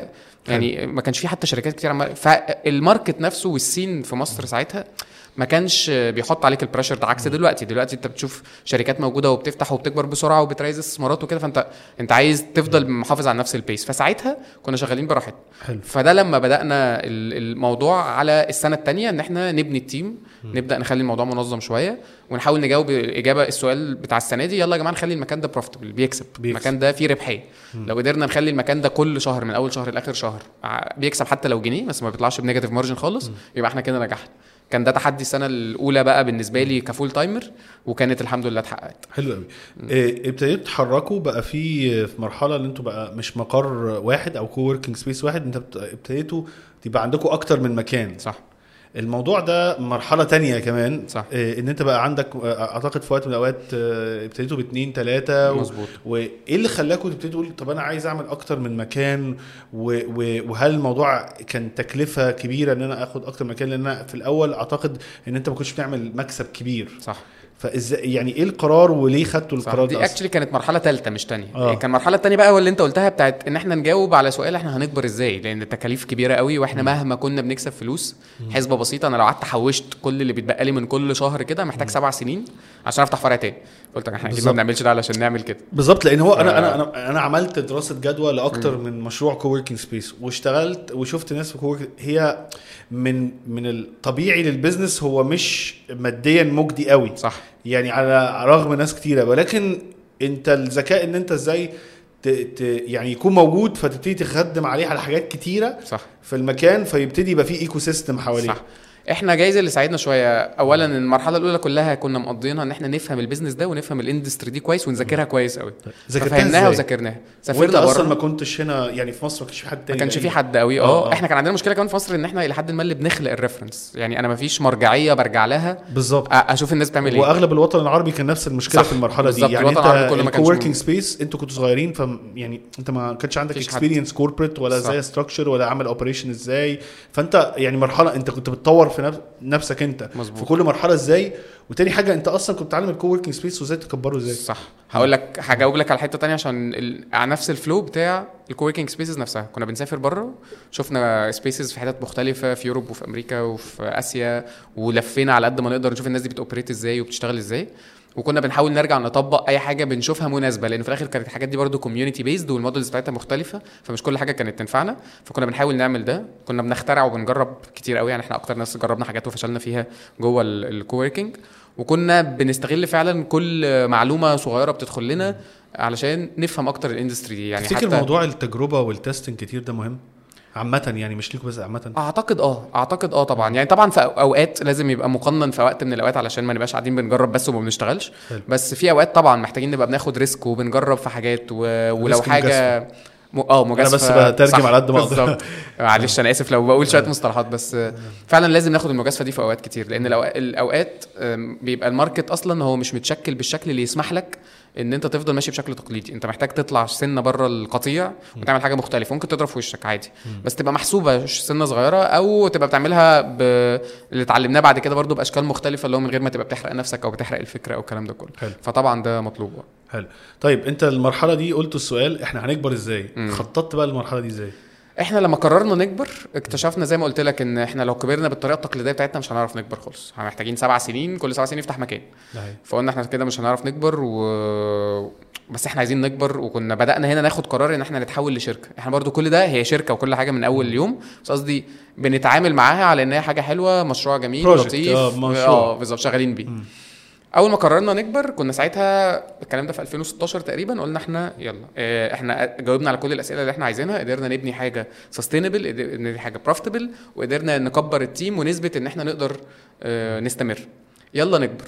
يعني ما كانش في حتى شركات كتير عمالة فال market نفسه وال scene في مصر ساعتها ما كانش بيحط عليك ال pressure ده عكس دلوقتي. دلوقتي انت بتشوف شركات موجودة وبتفتح وبتكبر بسرعة وبت raise استثمارات وكده فانت انت عايز تفضل محافظ على نفس ال pace فساعتها كنا شغالين براحتنا. فده لما بدأنا ال- الموضوع على السنة الثانية ان إحنا نبني ال team. نبدأ نخلي الموضوع منظم شوية ونحاول نجاوب اجابه السؤال بتاع السنة دي يلا يا جماعة نخلي المكان ده profitable بيكسب. بيكسب. المكان ده فيه ربحية. لو قدرنا نخلي المكان ده كل شهر من أول شهر لآخر شهر بيكسب حتى لو جنيه بس ما بيطلعش ب negative margin خالص يبقى إحنا كده نجحنا. كان ده تحدي السنة الأولى بقى بالنسبة لي ك full-timer وكانت الحمد لله اتحققت. حلو قوي. إيه، ابتديتوا تتحركوا بقى في في مرحلة اللي أنتوا بقى مش مقر واحد أو co-working space واحد انت بت- ابتديتوا تبقى عندكم أكتر من مكان. صح. الموضوع ده مرحلة تانية كمان صح. إيه، إن أنت بقى عندك آه، أعتقد في وقت من الأوقات آه، ابتديتوا باثنين ثلاثة. مظبوط وإيه اللي خلاكم تبتدوا تقول طب أنا عايز أعمل أكتر من مكان و... و... وهل الموضوع كان تكلفة كبيرة إن أنا آخد أكتر من مكان لأن أنا في الأول أعتقد إن أنت ما كنتش بتعمل مكسب كبير صح فازاي يعني إيه القرار وليه خدتوا القرار دي؟ اكشلي كانت مرحلة ثالثه مش ثانية آه. كان المرحله الثانية بقى واللي أنت قلتها بتاعت إن إحنا نجاوب على سؤال إحنا هنكبر إزاي؟ لأن التكاليف كبيرة قوي وإحنا مهما كنا بنكسب فلوس حسبة بسيطة أنا لو قعدت حوشت كل اللي بيتبقى لي من كل شهر كده محتاج سبع سنين عشان أفتح فرع تاني. قلت لك إحنا أكيد ما. بنعملش ده علشان نعمل كده. بالظبط لأن هو أنا ف- أنا أنا أنا عملت دراسة جدوى لأكتر من مشروع co-working space واشتغلت وشفت ناس في هي من من الطبيعي لل business هو مش ماديا مجدي قوي. صح. يعني على رغم ناس كتيرة ولكن أنت الذكاء إن أنت إزاي ت ت يعني يكون موجود فتبتدي تخدم عليه على حاجات كتيرة صح. في المكان فيبتدي يبقى فيه ecosystem حواليه. صح. إحنا جايز اللي ساعدنا شوية اولا المرحلة الأولى كلها كنا مقضينها إن إحنا نفهم ال business ده ونفهم ال industry دي كويس ونذاكرها كويس قوي إزاي؟ وذاكرناها سافرنا أصلا بره ما كنتش هنا يعني في مصر ما كانش في حد تاني ما كانش في تقريباً. حد قوي آه، آه. إحنا كان عندنا مشكلة كمان في مصر إن إحنا إلى حد ما اللي بنخلق ال reference يعني أنا ما فيش مرجعية برجع لها بالظبط أشوف الناس بتعمل إيه وأغلب الوطن العربي كان نفس المشكلة. في المرحلة دي يعني أنت مم. space أنتوا كنتوا صغيرين ف يعني أنت ما كانش عندك. experience corporate ولا. إزاي structure ولا عمل operation إزاي فأنت يعني مرحلة أنت كنت بتطور في نفس- نفسك انت. مظبوط. في كل مرحلة إزاي؟ وتاني حاجة انت أصلا كنت بتتعلم ال co-working space وازاي تكبره إزاي؟ صح. هقول لك هجاوب لك على حتة تانية عشان ال... على نفس ال flow بتاع ال co-working spaces نفسها. كنا بنسافر بره شفنا spaces في حتت مختلفة في Europe وفي أمريكا وفي آسيا ولفينا على قد ما نقدر نشوف الناس دي بت operate إزاي وبتشتغل إزاي. وكنا بنحاول نرجع نطبق أي حاجة بنشوفها مناسبة لأن في الآخر كانت الحاجات دي برضو community based وال models بتاعتها مختلفة فمش كل حاجة كانت تنفعنا فكنا بنحاول نعمل ده كنا بنخترع وبنجرب كتير قوي يعني إحنا أكتر ناس جربنا حاجات وفشلنا فيها جوه ال co-working وكنا بنستغل فعلا كل معلومة صغيرة بتدخل لنا علشان نفهم أكتر ال industry دي يعني تفتكر حتى موضوع التجربة وال testing كتير ده مهم؟ عامة يعني مش ليكوا بس عامة. أعتقد آه أعتقد آه طبعا. يعني طبعا في أوقات لازم يبقى مقنن في وقت من الأوقات علشان ما نبقاش قاعدين بنجرب بس وما بنشتغلش. حلو. بس في أوقات طبعا محتاجين نبقى بناخد risk وبنجرب في حاجات و... ولو حاجة م... آه مجازفة. بس بترجم على قد ما. بالظبط. معلش أنا آسف لو بقول شوية مصطلحات بس فعلا لازم ناخد المجازفة دي في أوقات كتير. لأن الاوقات بيبقى الماركت أصلا هو مش متشكل بالشكل اللي يسمح لك إن أنت تفضل ماشي بشكل تقليدي. أنت محتاج تطلع سنه بره القطيع وتعمل حاجة مختلفة. ممكن تضرب في وشك عادي. بس تبقى محسوبة سنة صغيرة أو تبقى بتعملها ب... اللي اتعلمناه بعد كده برضو بأشكال مختلفة اللي هو من غير ما تبقى بتحرق نفسك أو بتحرق الفكرة أو الكلام ده كله. حلو. فطبعا ده مطلوب. حلو. طيب أنت المرحلة دي قلت السؤال إحنا هنكبر إزاي؟ خططت بقى المرحله دي إزاي؟ إحنا لما قررنا نكبر اكتشفنا زي ما قلت لك إن إحنا لو كبرنا بالطريقة التقليدية بتاعتنا مش هنعرف نكبر خالص. إحنا محتاجين سبع سنين كل سبع سنين نفتح مكان. فقلنا إحنا كده مش هنعرف نكبر و... بس إحنا عايزين نكبر وكنا بدأنا هنا ناخد قرار إن إحنا نتحول لشركة. إحنا برضو كل ده هي شركة وكل حاجة من أول يوم. بس قصدي بنتعامل معاها على إن هي حاجة حلوة مشروع جميل لطيف. مشروع. آه بالظبط شغالين بيه. أول ما قررنا نكبر كنا ساعتها الكلام ده في 2016 تقريبا قلنا إحنا يلا آه، إحنا جاوبنا على كل الأسئلة اللي إحنا عايزينها قدرنا نبني حاجة sustainable نبني حاجة profitable وقدرنا نكبر ال team ونثبت إن إحنا نقدر آه، نستمر. يلا نكبر.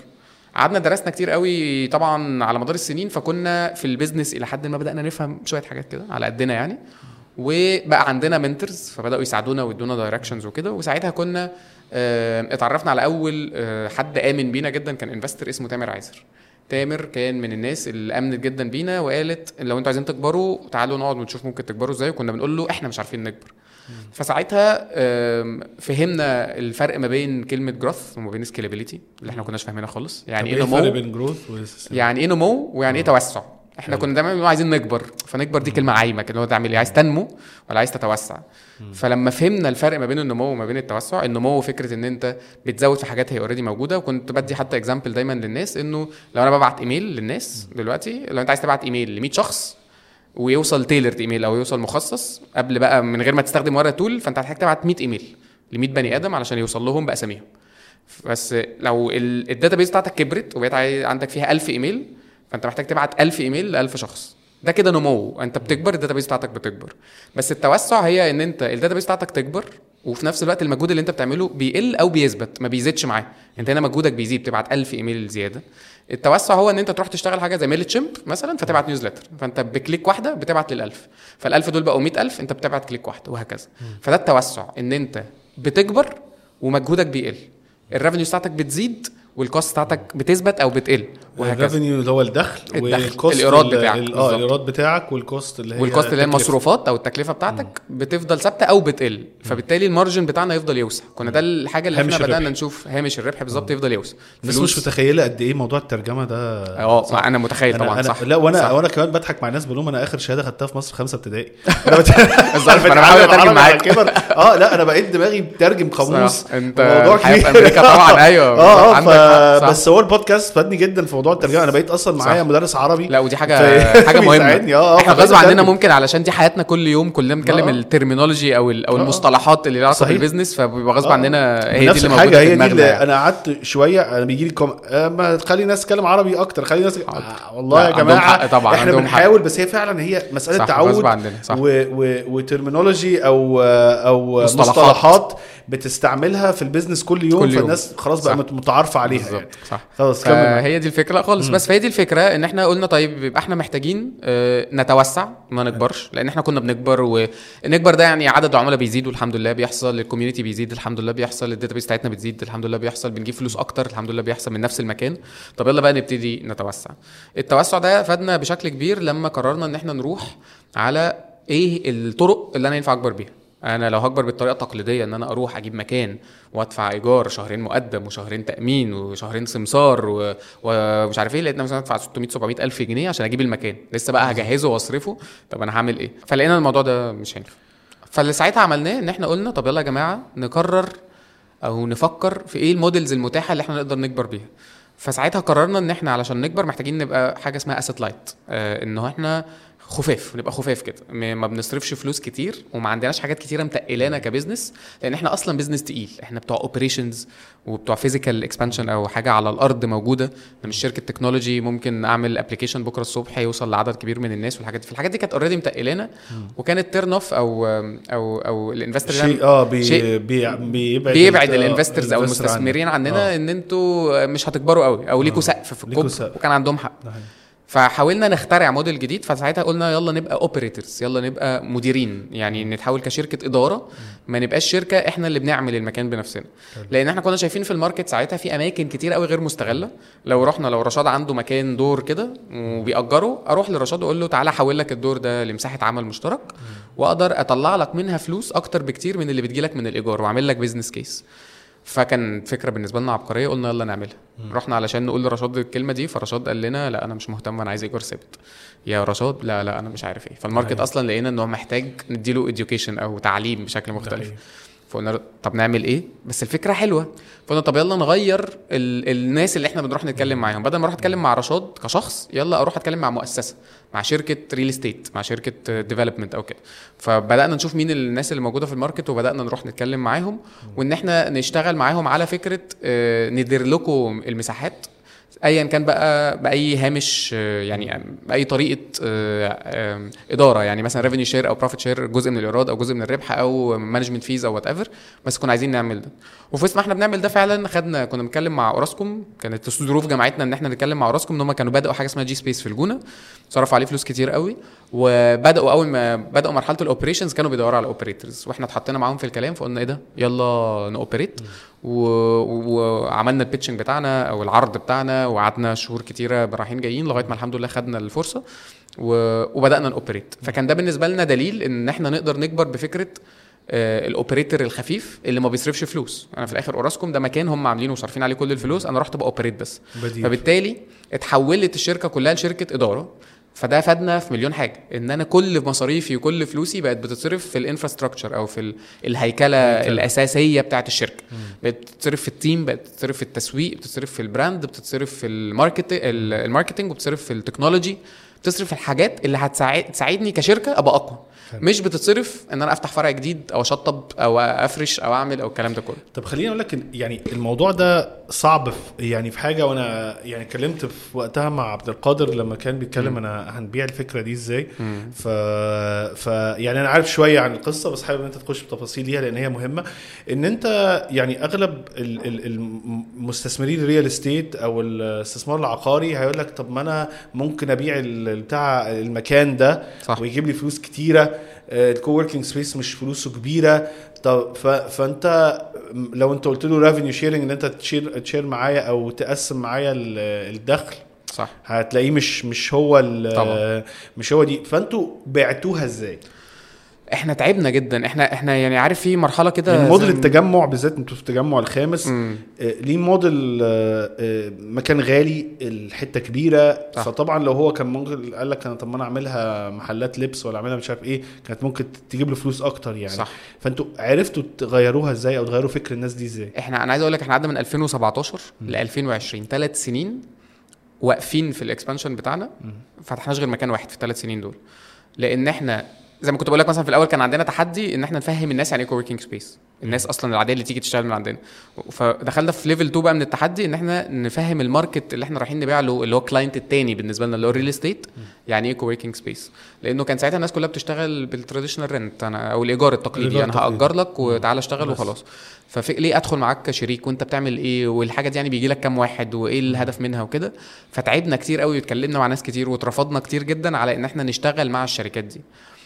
قعدنا درسنا كتير قوي طبعا على مدار السنين فكنا في ال business إلى حد ما بدأنا نفهم شوية حاجات كده على قدنا يعني وبقى عندنا mentors فبدأوا يساعدونا ويدونا directions وكده وساعتها كنا آه، اتعرفنا على أول آه، حد آمن بينا جدا كان investor اسمه تامر عايزر تامر كان من الناس اللي آمنت جدا بينا وقالت لو أنتوا عايزين تكبروا تعالوا نقعد ونشوف ممكن تكبروا إزاي وكنا بنقول له إحنا مش عارفين نكبر. فساعتها فهمنا الفرق ما بين كلمة growth وما بين scalability اللي إحنا ما كناش فاهمينها خالص. يعني إيه نمو بين growth يعني إيه نمو ويعني إيه توسع؟ إحنا كنا دايما بنقول عايزين نكبر فنكبر دي كلمة عايمة كده هو تعمل إيه؟ عايز تنمو ولا عايز تتوسع؟ فلما فهمنا الفرق ما بين النمو وما بين التوسع النمو فكرة إن أنت بتزود في حاجات هي already موجودة وكنت بدي حتى example دايما للناس إنه لو أنا ببعت إيميل للناس دلوقتي لو أنت عايز تبعت إيميل ل 100 شخص ويوصل tailored email أو يوصل مخصص ليهم بقى من غير ما تستخدم أي tool فأنت هتحتاج تبعت 100 إيميل ل 100 بني آدم علشان يوصل لهم بأساميهم. بس لو ال database بتاعتك كبرت وبقيت عندك فيها 1000 إيميل فأنت محتاج تبعت 1000 إيميل ل 1000 شخص. ده كده نمو. أنت بتكبر ال database بتاعتك بتكبر. بس التوسع هي إن أنت ال database بتاعتك تكبر وفي نفس الوقت المجهود اللي أنت بتعمله بيقل أو بيثبت ما بيزيدش معاه. أنت هنا مجهودك بيزيد بتبعت 1000 إيميل زيادة. التوسع هو إن أنت تروح تشتغل حاجة زي Mailchimp مثلا فتبعت newsletter. فأنت ب click واحدة بتبعت لل1000 فال1000 دول بقوا 100000 أنت بتبعت click واحدة وهكذا. فده التوسع إن أنت بتكبر ومجهودك بيقل. ال revenue بتاعتك بتزيد وال cost بتاعتك بتثبت أو بتقل وهكذا. ال revenue اللي هو الدخل الدخل، وال cost الإيراد ال- بتاعك آه. الإيراد بتاعك وال cost اللي هي وال cost اللي هي. المصروفات أو التكلفة بتاعتك بتفضل ثابتة أو بتقل فبالتالي ال margin بتاعنا يفضل يوسع. كنا ده الحاجة اللي إحنا بدأنا. نشوف هامش الربح بالظبط يفضل يوسع. الناس مش متخيلة قد إيه موضوع الترجمة ده. آه أنا متخيل طبعا أنا صح. لا وأنا صح. وأنا كمان بضحك مع الناس بقول لهم أنا آخر شهادة خدتها في مصر خمسة ابتدائي. *laughs* أنا *laughs* بحاول على معاك. آه لا أنا بقيت دماغي بترجم قاموس. أنت موضوع كبير. أمريكا طبعاً، أيوة، *laughs* آه صح. بس هو البودكاست فادني جدا في موضوع الترجمة أنا بقيت أصلا معايا. مدرس عربي لا ودي حاجة *laughs* حاجة مهمة آه، آه، إحنا غصب عننا. ممكن علشان دي حياتنا كل يوم كلنا بنتكلم آه. ال terminology أو أو. المصطلحات اللي لها علاقه. بال business فبيبقى غصب. عننا هي دي اللي موجودة في هي دي اللي يعني. أنا قعدت شوية أنا بيجي لي com... ما تخلي الناس تتكلم عربي أكتر خلي الناس والله يا جماعة طبعاً، إحنا. بنحاول بس هي فعلا هي مسألة تعود. و terminology أو أو مصطلحات. بتستعملها في ال business كل يوم كل يوم. فالناس خلاص بقى متعارفة عليها يعني بالظبط صح. خلاص. فهي دي الفكرة خالص. بس فهي دي الفكرة إن إحنا قلنا طيب يبقى إحنا محتاجين آه، نتوسع ما نكبرش لأن إحنا كنا بنكبر ونكبر ده يعني عدد العملاء بيزيد والحمد لله بيحصل ال community بيزيد الحمد لله بيحصل ال database بتاعتنا بتزيد الحمد لله بيحصل بنجيب فلوس أكتر الحمد لله بيحصل من نفس المكان. طب يلا بقى نبتدي نتوسع. التوسع ده فادنا بشكل كبير لما قررنا إن إحنا نروح على إيه الطرق اللي أنا ينفع أكبر بيها. أنا لو هكبر بالطريقة التقليدية إن أنا أروح أجيب مكان وأدفع إيجار شهرين مقدم وشهرين تأمين وشهرين سمسار و- ومش عارف إيه لقيتنا مثلا أدفع 600 700 ألف جنيه عشان أجيب المكان. لسه بقى هجهزه وأصرفه. طب أنا هعمل إيه؟ فلقينا الموضوع ده مش هينفع فاللي ساعتها عملناه إن إحنا قلنا طب يلا يا جماعة نقرر أو نفكر في إيه ال models المتاحة اللي إحنا نقدر نكبر بيها. فساعتها قررنا إن إحنا علشان نكبر محتاجين نبقى حاجة اسمها asset light آه انه إحنا خفاف نبقى خفاف كده ما بنصرفش فلوس كتير وما عندناش حاجات كتيرة متقلانا ك business لأن إحنا أصلا business تقيل إحنا بتوع operations وبتوع physical expansion أو حاجة على الأرض موجودة أنا مش شركة technology ممكن أعمل application بكرة الصبح يوصل لعدد كبير من الناس والحاجات دي فالحاجات دي كانت already متقلانا وكانت turn off أو أو أو ال investor شيء آه بي شيء بي بيبعد بيبعد ال- ال investors أو ال investor عنك. المستثمرين عننا آه. إن أنتوا مش هتكبروا قوي أو ليكوا سقف في الكوب. وكان عندهم حق ده. فحاولنا نخترع موديل جديد فساعتها قلنا يلا نبقى operators يلا نبقى مديرين يعني نتحول كشركة إدارة ما نبقاش شركة إحنا اللي بنعمل المكان بنفسنا. لأن إحنا كنا شايفين في ال market ساعتها في أماكن كتير قوي غير مستغلة. لو رحنا لو رشاد عنده مكان دور كده وبيأجره أروح لرشاد وأقول له تعالى أحول لك الدور ده لمساحة عمل مشترك وأقدر أطلع لك منها فلوس أكتر بكتير من اللي بتجيلك من الإيجار وأعمل لك business case فكان فكرة بالنسبة لنا عبقرية قلنا يلا نعملها. رحنا علشان نقول لرشاد الكلمة دي فرشاد قال لنا لا أنا مش مهتم أنا عايز ايجار ثابت. يا رشاد لا لا أنا مش عارف إيه. فال market أيوة. أصلا لقينا إن هو محتاج نديله education أو تعليم بشكل مختلف. فقلنا طب نعمل إيه؟ بس الفكرة حلوة. فقلنا طب يلا نغير ال... الناس اللي إحنا بنروح نتكلم معاهم. بدل ما أروح أتكلم مع رشاد كشخص يلا أروح أتكلم مع مؤسسة مع شركة real estate مع شركة development أو كده. فبدأنا نشوف مين الناس اللي موجودة في ال market وبدأنا نروح نتكلم معاهم وإن إحنا نشتغل معاهم على فكرة آه، ندير لكم المساحات. ايا كان بقى بأي هامش آه، يعني بأي طريقة آه، إدارة يعني مثلا revenue share أو profit share جزء من الإيراد أو جزء من الربح أو management fees أو whatever بس كنا عايزين نعمل ده. وفي وسط ما إحنا بنعمل ده فعلا خدنا كنا بنتكلم مع أوراسكوم كانت ظروف جامعتنا إن إحنا نتكلم مع أوراسكوم إن هم كانوا بدأوا حاجة اسمها G-Space في الجونة صرفوا عليه فلوس كتير قوي وبدأوا أول ما بدأوا مرحلة ال operations كانوا بيدوروا على operators وإحنا اتحطينا معاهم في الكلام فقلنا إيه ده؟ يلا ن operate. وعملنا ال pitching بتاعنا أو العرض بتاعنا وقعدنا شهور كتيرة رايحين جايين لغاية ما الحمد لله خدنا الفرصة و... وبدأنا ن operate فكان ده بالنسبة لنا دليل إن إحنا نقدر نكبر بفكرة آه، ال operator الخفيف اللي ما بيصرفش فلوس. أنا في الآخر أوراسكوم ده مكان هم عاملينه وصارفين عليه كل الفلوس أنا رحت ب operate بس. بديل. فبالتالي اتحولت الشركة كلها لشركة إدارة. فده فادنا في مليون حاجة إن أنا كل مصاريفي وكل فلوسي بقت بتتصرف في ال infrastructure أو في ال- الهيكلة الأساسية بتاعة الشركة. بقت بتتصرف في ال team بقت بتتصرف في التسويق بتتصرف في ال brand بتتصرف في ال market ال- ال marketing وبتصرف في ال technology. بتصرف في الحاجات اللي هتساعد تساعدني كشركة أبقى أقوى. مش بتتصرف إن أنا أفتح فرع جديد أو أشطب أو أفرش أو أعمل أو الكلام ده كله. طب خليني أقول لك يعني الموضوع ده صعب في يعني في حاجة وأنا يعني اتكلمت في وقتها مع عبد القادر لما كان بيتكلم أنا هنبيع الفكرة دي إزاي. ف... ف يعني أنا عارف شوية عن القصة بس حابب إن أنت تخش بتفاصيل ليها لأن هي مهمة. إن أنت يعني أغلب ال- ال- المستثمرين ال real estate أو الاستثمار العقاري هيقول لك طب ما أنا ممكن أبيع بتاع المكان ده صح. ويجيب لي فلوس كتيرة ال coworking space مش فلوسه كبيرة طب. فانت لو انت قلت له revenue sharing ان انت ت share ت share معايا أو تقسم معايا ال- الدخل صح هتلاقيه مش مش هو طبعا. مش هو دي فانتوا بعتوها إزاي؟ إحنا تعبنا جدا. إحنا إحنا يعني عارف في مرحلة كده يعني موديل التجمع بالذات أنتوا في التجمع الخامس مم. آه، ليه موديل آه، آه، مكان غالي الحتة كبيرة. صح. فطبعا لو هو كان ممكن قال لك أنا طب ما أنا أعملها محلات لبس ولا أعملها مش عارف إيه كانت ممكن تجيب له فلوس أكتر يعني. صح. فأنتوا عرفتوا تغيروها إزاي أو تغيروا فكر الناس دي إزاي؟ إحنا أنا عايز أقول لك إحنا قعدنا من 2017 ل 2020 ثلاث سنين واقفين في ال expansion بتاعنا. فتحناش غير مكان واحد في الثلاث سنين دول. لأن إحنا زي ما كنت بقول لك مثلا في الأول كان عندنا تحدي إن إحنا نفهم الناس يعني إيه coworking space الناس أصلا العاديه اللي تيجي تشتغل من عندنا. فدخلنا في level 2 بقى من التحدي إن إحنا نفهم ال market اللي إحنا رايحين نبيع له اللي هو ال client التاني بالنسبة لنا اللي هو ال real estate يعني إيه coworking space لأنه كان ساعتها الناس كلها بتشتغل بال traditional rent أنا أو الإيجار التقليدي أنا التقليدي. هأجر لك وتعالى أشتغل. وخلاص. ففي ليه أدخل معاك كشريك وأنت بتعمل إيه؟ والحاجة دي يعني بيجي لك كام واحد وإيه الهدف منها وكده. فتعبنا كتير قوي واتكلمنا مع ناس كتير واترفضنا كتير جدا على إن إحنا نشتغل مع الشركات دي.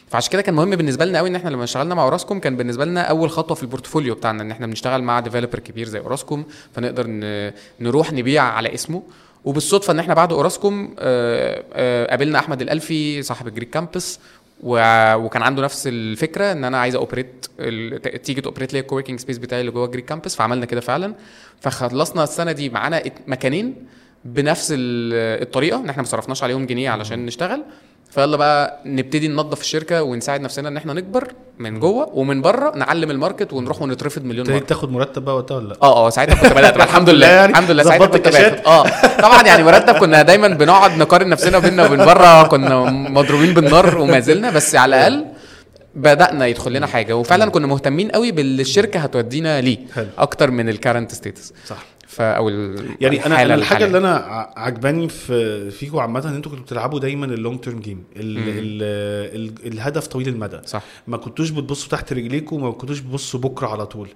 فعشان كده كان مهم بالنسبة لنا قوي إن إحنا لما اشتغلنا مع أوراسكوم كان بالنسبة لنا أول خطوة في ال portfolio بتاعنا إن إحنا بنشتغل مع developer كبير زي أوراسكوم فنقدر نروح نبيع على اسمه. وبالصدفة إن إحنا بعد أوراسكوم آه، آه، قابلنا أحمد الألفي صاحب ال Greek Campus وكان عنده نفس الفكرة إن أنا عايز operate تيجي ت operate لي ال coworking space بتاعي اللي جوه ال Greek Campus فعملنا كده فعلا. فخلصنا السنة دي معانا مكانين بنفس ال- الطريقة إن إحنا ما صرفناش عليهم جنيه علشان نشتغل. فيلا بقى نبتدي ننظف الشركة ونساعد نفسنا إن إحنا نكبر من جوه ومن بره نعلم ال market ونروح ونترفض مليون مرة. تاخد مرتب بقى وقتها ولا؟ لا؟ آه آه ساعتها كنت بدأت *laughs* الحمد لله. يعني. الحمد لله. ساعتها كنت؟ باخد آه. طبعا يعني مرتب كنا دايما بنقعد نقارن نفسنا بينا وبين بره. كنا مضروبين بالنار وما زلنا. بس على الأقل بدأنا يدخل لنا حاجة. وفعلا كنا مهتمين قوي باللي الشركة هتودينا ليه. أكتر من ال current status صح. ف أو ال- يعني أنا الحالة الحاجة الحالية. اللي أنا عجباني في فيكم عامة إن أنتوا كنتوا بتلعبوا دايما ال long term game ال ال ال الهدف طويل المدى. صح. ما كنتوش بتبصوا تحت رجليكم وما كنتوش بتبصوا بكرة على طول.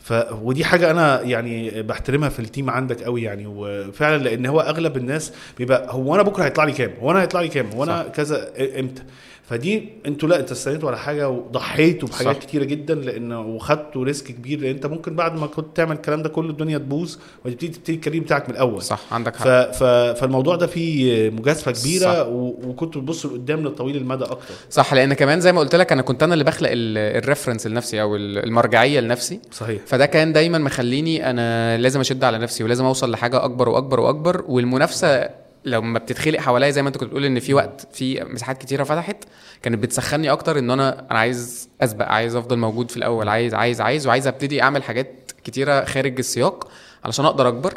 ف ودي حاجة أنا يعني بحترمها في ال team عندك قوي يعني. وفعلا لأن هو أغلب الناس بيبقى هو أنا بكرة هيطلع لي كام؟ هو أنا هيطلع لي كام؟ هو أنا كذا إمتى؟ فدي أنتوا لا انت استنيتوا على حاجة وضحيتوا بحاجات صح. كتيرة جدا لأن وخدتوا risk كبير لأن انت ممكن بعد ما كنت تعمل الكلام ده كله الدنيا تبوظ وتبتدي تبتدي ال career بتاعك من الأول. صح عندك ف... حق. ف... فالموضوع ده فيه مجازفة كبيرة صح. و... وكنتوا بتبصوا لقدام للطويل المدى أكتر. صح لأن كمان زي ما قلت لك أنا كنت أنا اللي بخلق ال reference لنفسي أو ال- المرجعية لنفسي. صحيح. فده كان دايما مخليني أنا لازم أشد على نفسي ولازم أوصل لحاجة أكبر وأكبر وأكبر والمنافسة لما بتتخلق حواليا زي ما انت كنت بتقول إن في وقت في مساحات كتيرة فتحت كانت بتسخني أكتر إن أنا أنا عايز أسبق عايز أفضل موجود في الأول عايز عايز عايز وعايز أبتدي أعمل حاجات كتيرة خارج السياق علشان أقدر أكبر.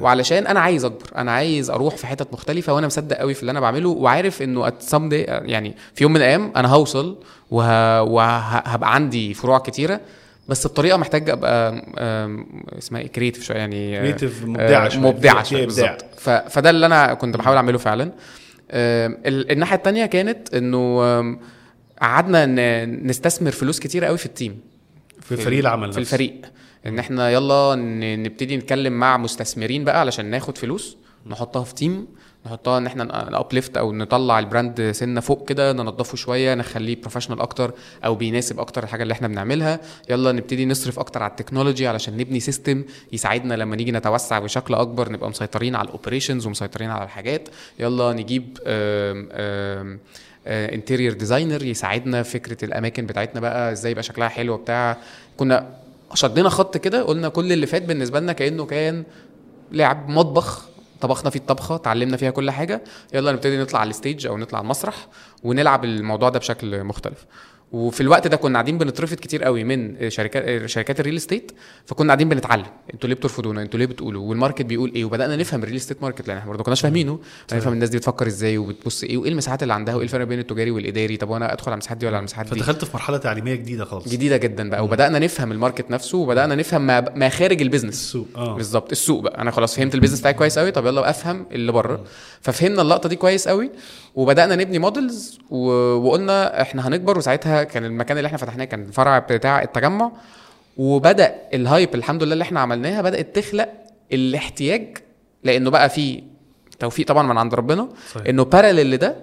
وعلشان أنا عايز أكبر أنا عايز أروح في حتت مختلفة وأنا مصدق قوي في اللي أنا بعمله وعارف إنه ات يعني في يوم من الأيام أنا هوصل وه... وهبقى عندي فروع كتيرة بس بطريقه محتاج أبقى اسمها إيه كريتيف شوية يعني آه، مبدعة آه، شوية، مبدعة شوية إبداع. بالظبط ف... فده اللي أنا كنت بحاول أعمله فعلا الناحية التانية كانت إنه قعدنا نستثمر فلوس كتير قوي في ال team في فريق العمل في. الفريق إن إحنا يلا نبتدي نتكلم مع مستثمرين بقى علشان ناخد فلوس نحطها في team نحطها إن إحنا ن uplift أو نطلع ال brand سنة فوق كده ننضفه شوية نخليه professional أكتر أو بيناسب أكتر الحاجة اللي إحنا بنعملها. يلا نبتدي نصرف أكتر على ال technology علشان نبني system يساعدنا لما نيجي نتوسع بشكل أكبر نبقى مسيطرين على ال operations ومسيطرين على الحاجات. يلا نجيب آم آم interior designer يساعدنا في فكرة الأماكن بتاعتنا بقى إزاي يبقى شكلها حلو بتاع كنا شدينا خط كده قلنا كل اللي فات بالنسبة لنا كأنه كان لعب مطبخ. طبخنا فيه الطبخة اتعلمنا فيها كل حاجة. يلا نبتدي نطلع على ال stage أو نطلع على المسرح ونلعب الموضوع ده بشكل مختلف. وفي الوقت ده كنا قاعدين بنترفض كتير قوي من شركات شركات ال real estate فكنا قاعدين بنتعلم. أنتوا ليه بترفضونا؟ أنتوا ليه بتقولوا؟ وال market بيقول إيه؟ وبدأنا نفهم ال real estate market لأن إحنا برضه ما كناش فاهمينه. نفهم الناس دي بتفكر إزاي وبتبص إيه وايه المساحات اللي عندها وايه الفرق بين التجاري والإداري؟ طب وأنا ادخل على المساحات دي ولا على المساحات دي؟ فدخلت في مرحلة تعليمية جديدة خالص. جديدة جدا بقى. وبدأنا نفهم ال market نفسه وبدأنا نفهم ما, ما خارج ال business. السوق آه. بالظبط السوق بقى. أنا خلاص فهمت ال business بتاعي كويس قوي طب يلا أفهم اللي بره. ففهمنا اللقطة دي كويس قوي وبدأنا نبني models. وقلنا إحنا هنكبر وساعتها كان المكان اللي إحنا فتحناه كان الفرع بتاع التجمع وبدأ ال hype الحمد لله اللي إحنا عملناها بدأت تخلق الاحتياج لأنه بقى في توفيق طبعا من عند ربنا صحيح. إنه parallel لده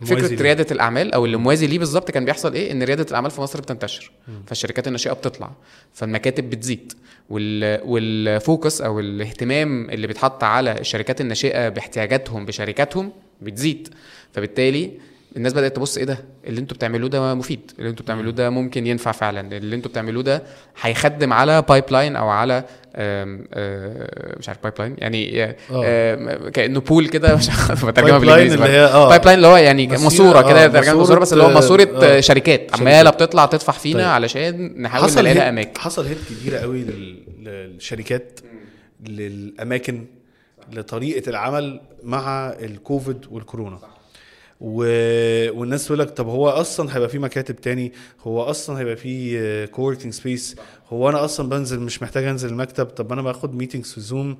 موازي فكره ليه. ريادة الأعمال أو اللي موازي ليه بالظبط كان بيحصل إيه إن ريادة الأعمال في مصر بتنتشر فالشركات الناشئة بتطلع فالمكاتب بتزيد وال... وال focus أو الاهتمام اللي بيتحط على الشركات الناشئة باحتياجاتهم بشركاتهم بتزيد فبالتالي الناس بدأت تبص إيه ده؟ اللي أنتوا بتعملوه ده مفيد اللي أنتوا بتعملوه ده ممكن ينفع فعلا اللي أنتوا بتعملوه ده هيخدم على pipeline أو على آم، آه، مش عارف pipeline يعني آه. آم، كأنه pool كده. مش *laughs* عارف بترجمها بالإنجليزي اللي. هي آه. pipeline اللي هو يعني ماسورة كده آه، ترجمة ماسورة بس اللي هو ماسورة آه، آه، شركات. عمالة بتطلع تطفح فينا طيب. علشان نحاول حصل نلاقي لها أماكن. حصل hit كبيرة قوي لل- للشركات للأماكن لطريقة العمل مع الكوفيد والكورونا. و... والناس تقول لك طب هو أصلا هيبقى في مكاتب تاني؟ هو أصلا هيبقى في co-working space هو أنا أصلا بنزل مش محتاج أنزل المكتب؟ طب أنا باخد meetings في Zoom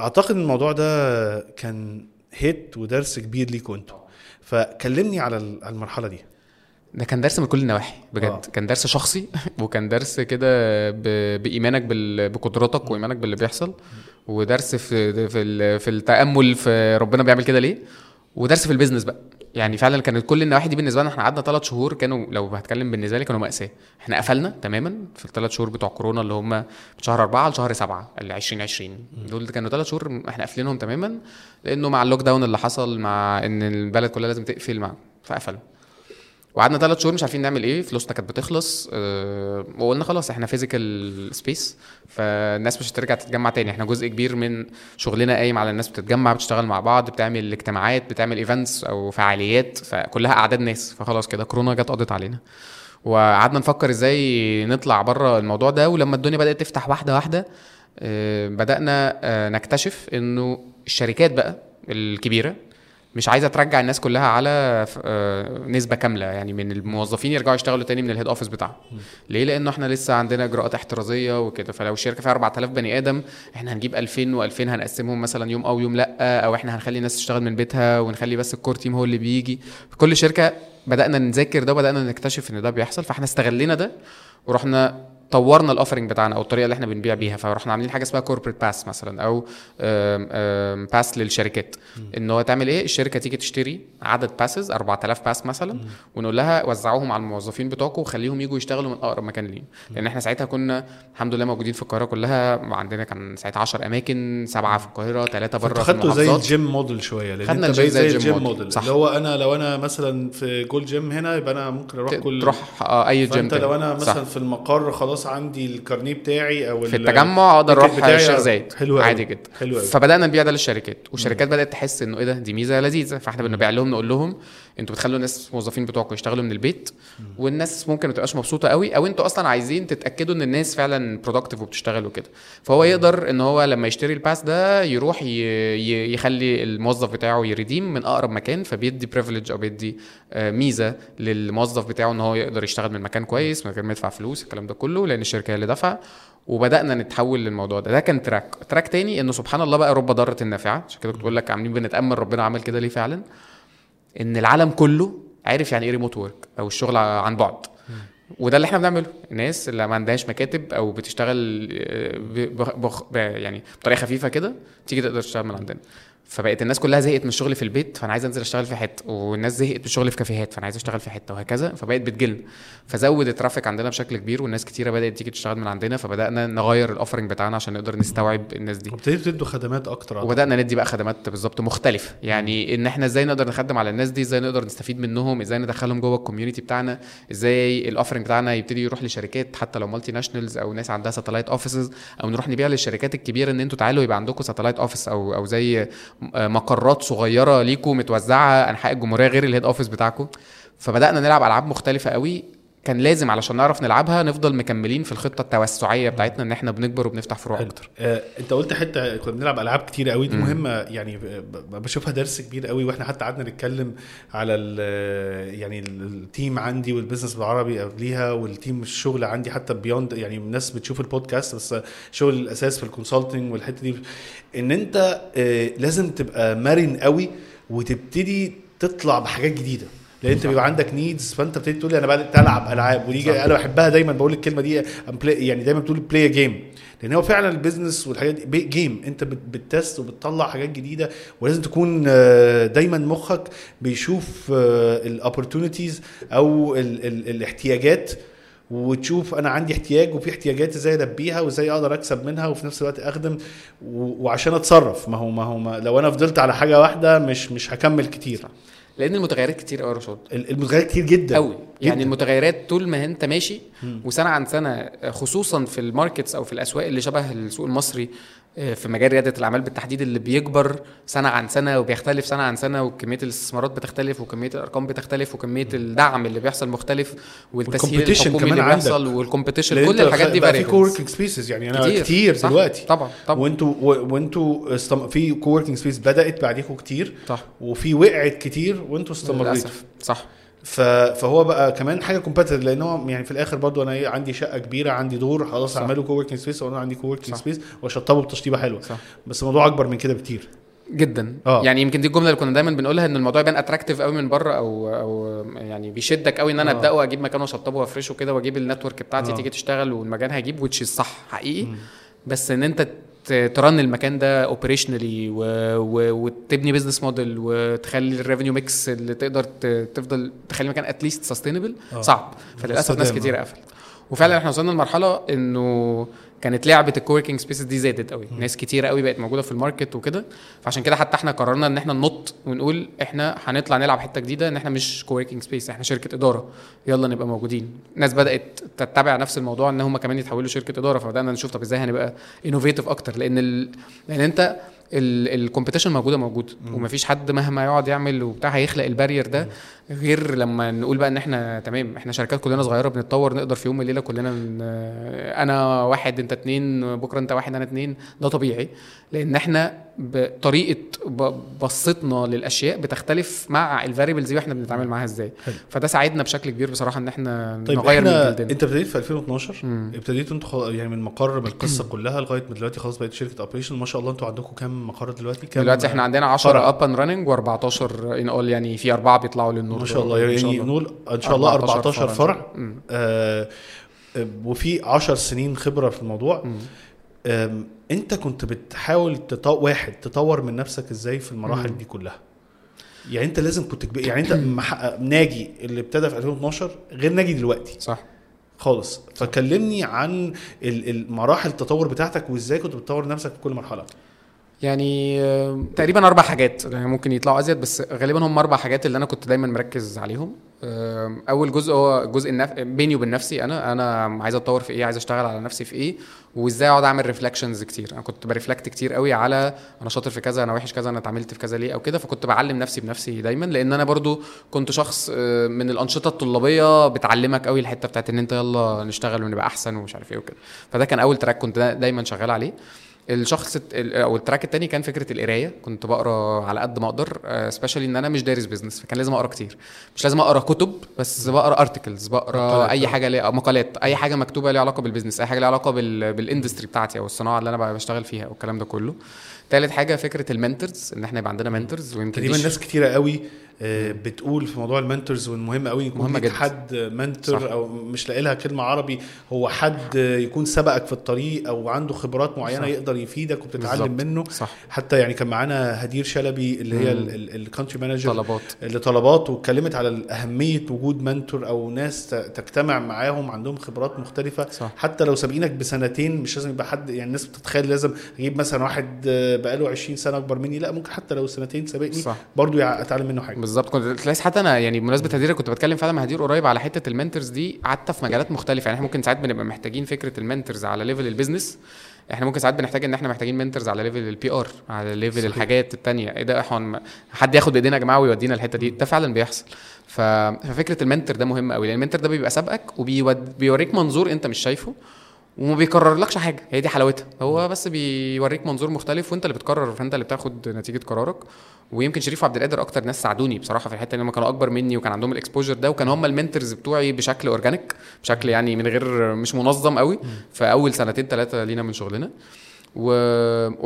أعتقد الموضوع ده كان hit ودرس كبير ليكوا أنتوا فكلمني على ال- على المرحلة دي. ده كان درس من كل النواحي بجد. آه. آه. كان درس شخصي *laughs* وكان درس كده ب... بإيمانك بال... بقدراتك وإيمانك باللي بيحصل ودرس في في. في التأمل في ربنا بيعمل كده ليه. ودرس في ال business بقى. يعني فعلا كانت كل النواحي دي بالنسبة لنا إحنا قعدنا ثلاث شهور كانوا لو هتكلم بالنسبة لي كانوا مأساة. إحنا قفلنا تماما في الثلاث شهور بتوع كورونا اللي هم من شهر أربعة لشهر سبعة ال 2020 دول كانوا ثلاث شهور إحنا قافلينهم تماما لأنه مع ال lockdown اللي حصل مع إن البلد كلها لازم تقفل مع فقفلوا. وقعدنا ثلاث شهور مش عارفين نعمل إيه فلوسنا كانت بتخلص أه وقلنا خلاص إحنا physical space فالناس مش هترجع تتجمع تاني. إحنا جزء كبير من شغلنا قايم على الناس بتتجمع بتشتغل مع بعض بتعمل اجتماعات بتعمل events أو فعاليات فكلها أعداد ناس. فخلاص كده كورونا جت قضت علينا. وقعدنا نفكر إزاي نطلع بره الموضوع ده. ولما الدنيا بدأت تفتح واحدة واحدة آه، بدأنا آه، نكتشف إنه الشركات بقى الكبيرة مش عايزة ترجع الناس كلها على آه، نسبة كاملة. يعني من الموظفين يرجعوا يشتغلوا تاني من ال head office بتاعهم. ليه؟ لأنه إحنا لسه عندنا اجراءات احترازية وكده. فلو الشركة فيها 4000 بني آدم إحنا هنجيب 2000 و2000 هنقسمهم مثلا يوم أو يوم لأ أو إحنا هنخلي الناس تشتغل من بيتها ونخلي بس ال core team هو اللي بيجي. في كل شركة بدأنا نذاكر ده وبدأنا نكتشف إن ده بيحصل فإحنا استغلينا ده ورحنا طورنا ال offering بتاعنا أو الطريقة اللي إحنا بنبيع بيها فرحنا عاملين حاجة اسمها corporate pass مثلا أو pass للشركات. إن هو تعمل إيه؟ الشركة تيجي تشتري عدد passes 4000 pass مثلا ونقول لها وزعوهم على الموظفين بتوعكم وخليهم يجوا يشتغلوا من أقرب مكان ليهم. لأن إحنا ساعتها كنا الحمد لله موجودين في القاهرة كلها. عندنا كان ساعتها 10 أماكن سبعة في القاهرة ثلاثة بره في خدته زي ال gym model شوية لأن خدنا أنت زي زي ال gym model. صح. اللي هو أنا لو أنا مثلا في Gold's Gym هنا يبقى أنا ممكن أروح كل تروح أي جيم فأنت. لو أنا صح. مثلا في المقر خلاص عندي الكارنيه بتاعي أو في ال- التجمع أقدر أروح الشيخ زايد. حلو. عادي جدا. حلو قوي فبدأنا نبيع ده للشركات والشركات بدأت تحس إنه إيه ده؟ دي ميزة لذيذة. فإحنا بنبيع لهم نقول لهم أنتوا بتخلوا الناس الموظفين بتوعكم يشتغلوا من البيت والناس ممكن ما تبقاش مبسوطة قوي أو أنتوا أصلا عايزين تتأكدوا إن الناس فعلا productive وبتشتغل وكده. فهو يقدر إن هو لما يشتري ال pass ده يروح. يخلي الموظف بتاعه ي redeem من أقرب مكان فبيدي privilege أو بيدي آه، ميزة للموظف بتاعه إن هو يقدر يشتغل من مكان كويس من غير ما يدفع فلوس الكلام ده كله لأن الشركة هي اللي دفع وبدأنا نتحول للموضوع ده. ده كان track track تاني إنه سبحان الله بقى رب ضارة نافعه عشان كده كنت بقول لك عاملين بنتأمل ربنا عمل كده ليه فعلا؟ إن العالم كله عارف يعني إيه remote work أو الشغل عن بعد. وده اللي إحنا بنعمله. الناس اللي ما عندهاش مكاتب أو بتشتغل آه، بخ- بخ- يعني بطريقة خفيفة كده تيجي تقدر تشتغل من عندنا. فبقت الناس كلها زهقت من الشغل في البيت فأنا عايز أنزل أشتغل في حتة والناس زهقت من الشغل في كافيهات فأنا عايز أشتغل في حتة وهكذا. فبقت بتجيلنا. فزود ال traffic عندنا بشكل كبير والناس كتيرة بدأت تيجي تشتغل من عندنا فبدأنا نغير ال offering بتاعنا عشان نقدر نستوعب الناس دي. وابتديتوا تدوا خدمات أكتر وبدأنا ندي بقى خدمات بالظبط مختلفة. يعني إن إحنا إزاي نقدر نخدم على الناس دي إزاي نقدر نستفيد منهم إزاي ندخلهم جوه ال community بتاعنا إزاي ال offering بتاعنا يبتدي يروح لشركات حتى لو multinationals أو ناس عندها satellite offices أو نروح نبيع للشركات الكبيرة إن أنتوا تعالوا يبقى عندكم satellite office أو أو زي مقرات صغيرة ليكم متوزعة أنحاء الجمهورية غير ال head office بتاعكم فبدأنا نلعب ألعاب مختلفة قوي. كان لازم علشان نعرف نلعبها نفضل مكملين في الخطة التوسعية بتاعتنا إن إحنا بنكبر وبنفتح فروع. أكتر. آه، أنت قلت حتة كنا بنلعب ألعاب كتير قوي دي مهمة يعني بشوفها درس كبير قوي وإحنا حتى قعدنا نتكلم على ال- يعني ال- ال team عندي والبزنس بالعربي قبليها وال team الشغل عندي حتى Beyond يعني الناس بتشوف البودكاست بس شغل الأساس في ال consulting والحتة دي. إن أنت آه، لازم تبقى مرن قوي وتبتدي تطلع بحاجات جديدة. لأن أنت بيبقى عندك needs فأنت بتبتدي تقول لي أنا بدات ألعب ألعاب ودي أنا بحبها دايما بقول الكلمة دي يعني دايما بتقول play game لأن هو فعلا ال business والحاجات دي game أنت بت- بت test وبتطلع حاجات جديدة ولازم تكون آه، دايما مخك بيشوف ال opportunities أو ال ال الاحتياجات وتشوف أنا عندي احتياج وفي احتياجات إزاي ألبيها وإزاي أقدر أكسب منها وفي نفس الوقت أخدم وعشان أتصرف. ما هو ما هو ما لو أنا فضلت على حاجة واحدة مش مش هكمل كتير. لأن المتغيرات كتير قوي يا رشاد. ال- المتغيرات كتير جدا. قوي. يعني جداً. المتغيرات طول ما انت ماشي وسنة عن سنة خصوصا في ال markets أو في الأسواق اللي شبه السوق المصري في مجال ريادة الأعمال بالتحديد اللي بيكبر سنة عن سنة وبيختلف سنة عن سنة وكمية الاستثمارات بتختلف وكمية الأرقام بتختلف وكمية الدعم اللي بيحصل مختلف والتسهيل الحكومي اللي. بيحصل وال competition كل الحاجات دي بقى في. coworking spaces يعني أنا كتير, كتير صح، دلوقتي. طبعا طبعا. وأنتوا وأنتوا استم... في coworking space بدأت بعديكم كتير صح. وفي وقعت كتير وأنتوا استمريتوا. للأسف. صح. فهو بقى كمان حاجة competitive لأن هو يعني في الآخر برضو أنا إيه عندي شقة كبيرة عندي دور خلاص. اعمله coworking space وأنا عندي coworking. space وأشطبه بتشطيبة حلوة صح بس الموضوع أكبر من كده بكتير جدا آه. يعني يمكن دي الجملة اللي كنا دايما بنقولها إن الموضوع يبان attractive قوي من بره أو أو يعني بيشدك قوي إن أنا آه. أبدأه وأجيب مكانه وأشطبه وأفرشه كده وأجيب ال network بتاعتي آه. تيجي تشتغل والمكان هيجيب وتش صح حقيقي بس إن أنت turn المكان ده operationally وتبني business model وتخلي ال revenue mix اللي تقدر تفضل تخلي المكان at least sustainable آه. صعب فللأسف ناس كتير. قفلت وفعلا إحنا وصلنا لمرحلة إنه كانت لعبة ال coworking spaces دي زادت قوي. ناس كتيرة قوي بقت موجودة في ال market وكده. فعشان كده حتى إحنا قررنا إن إحنا ننط ونقول إحنا هنطلع نلعب حتة جديدة إن إحنا مش coworking space إحنا شركة إدارة. يلا نبقى موجودين. ناس بدأت تتبع نفس الموضوع إن هم كمان يتحولوا شركه إدارة فبدأنا نشوف طب إزاي هنبقى innovative أكتر. لأن ال... لأن أنت ال competition موجودة موجود ومفيش حد مهما يقعد يعمل وبتاع هيخلق ال barrier ده غير لما نقول بقى إن إحنا تمام إحنا شركات كلنا صغيرة بنتطور نقدر في يوم وليلة كلنا أنا واحد أنت اتنين بكرة أنت واحد أنا اتنين ده طبيعي. لأن إحنا بطريقة بصتنا للأشياء بتختلف مع ال variables دي وإحنا بنتعامل معاها إزاي. فده ساعدنا بشكل كبير بصراحة إن إحنا طيب نغير من إحنا جلدنا أنت ابتديت في 2012 مم. ابتديتوا أنتوا. يعني من مقر من القصة كلها لغاية ما دلوقتي خلاص بقت شركة operation ما شاء الله أنتوا عندكم كام مقر دلوقتي؟ كام دلوقتي إحنا عندنا فرع؟ 10 up and running و14 in all يعني في أربعة بيطلعوا للنور. ما شاء الله. يعني نقول إن شاء الله 14 فرع. آه آه، وفي 10 سنين خبرة في الموضوع. مم. انت كنت بتحاول تطو... واحد تطور من نفسك إزاي في المراحل مم. دي كلها؟ يعني انت لازم كنت كبير يعني انت *clears throat* ناجي اللي ابتدى في 2012 غير ناجي دلوقتي. صح. خالص. فكلمني عن ال- المراحل التطور بتاعتك وازاي كنت بتطور نفسك في كل مرحلة. يعني آه، تقريبا أربع حاجات يعني ممكن يطلعوا أزيد بس غالبا هم أربع حاجات اللي أنا كنت دايما مركز عليهم. آه، أول جزء هو جزء النف... بيني وبين نفسي أنا أنا عايز أتطور في إيه عايز أشتغل على نفسي في إيه وإزاي أقعد أعمل reflections كتير. أنا كنت ب reflect كتير قوي على أنا شاطر في كذا أنا وحش كذا أنا اتعاملت في كذا ليه أو كده فكنت بعلم نفسي بنفسي دايما لأن أنا برضو كنت شخص آه، من الأنشطة الطلابية بتعلمك قوي الحتة بتاعت إن أنت يلا نشتغل ونبقى أحسن ومش عارف إيه وكده. فده كان أول track كنت دا- دايما شغال عليه. الشخص أو ال track التاني كان فكرة القراية. كنت بقرا على قد ما أقدر specially إن أنا مش دارس business فكان لازم أقرا كتير. مش لازم أقرا كتب بس بقرا articles بقرا مقالات. أي حاجة ليها مقالات أي حاجة مكتوبة ليها علاقة بال business أي حاجة ليها علاقة بال... بال industry بتاعتي أو الصناعة اللي أنا بشتغل فيها والكلام ده كله. تالت حاجة فكرة ال mentors إن إحنا يبقى عندنا mentors ويمكن تقريبا ناس كتيرة قوي آه، بتقول في موضوع المنتورز والمهم قوي يكون مهمة جدا. حد mentor صح. أو مش لاقي لها كلمة عربي هو حد يكون سبقك في الطريق أو عنده خبرات معينة صح. يقدر يفيدك وبتتعلم بالظبط. منه صح حتى يعني كان معانا هدير شلبي اللي هي. ال country manager طلبات لطلبات واتكلمت على أهمية وجود mentor أو ناس تجتمع معاهم عندهم خبرات مختلفة صح حتى لو سابقينك بسنتين مش لازم يبقى حد يعني الناس بتتخيل لازم أجيب مثلا واحد آه، بقاله 20 سنة أكبر مني لا ممكن حتى لو سنتين سابقني يع- أتعلم منه حاجة بالظبط. كنت تلاقي حتى أنا يعني بمناسبة هدير كنت بتكلم فعلا مع هدير قريب على حتة ال mentors دي حتى في مجالات مختلفة. يعني إحنا ممكن ساعات بنبقى محتاجين فكرة ال mentors على level ال business إحنا ممكن ساعات بنحتاج إن إحنا محتاجين mentors على level ال PR على level صحيح. الحاجات التانية. إيه ده؟ إحنا حد ياخد بإيدينا يا جماعة ويودينا الحتة دي. ده فعلا بيحصل. ففكرة ال mentor ده مهم قوي لأن ال mentor ده بيبقى سابقك وبيوريك منظور أنت مش شايفه. وما بيكررلكش حاجة. هي دي حلاوتها. هو بس بيوريك منظور مختلف وانت اللي بتقرر فانت اللي بتاخد نتيجة قرارك. ويمكن شريف وعبد القادر أكتر ناس ساعدوني بصراحة في الحتة ان هم كانوا أكبر مني وكان عندهم ال exposure ده وكان هم ال mentors بتوعي بشكل organic بشكل يعني من غير مش منظم قوي. في اول سنتين ثلاثة لينا من شغلنا. و...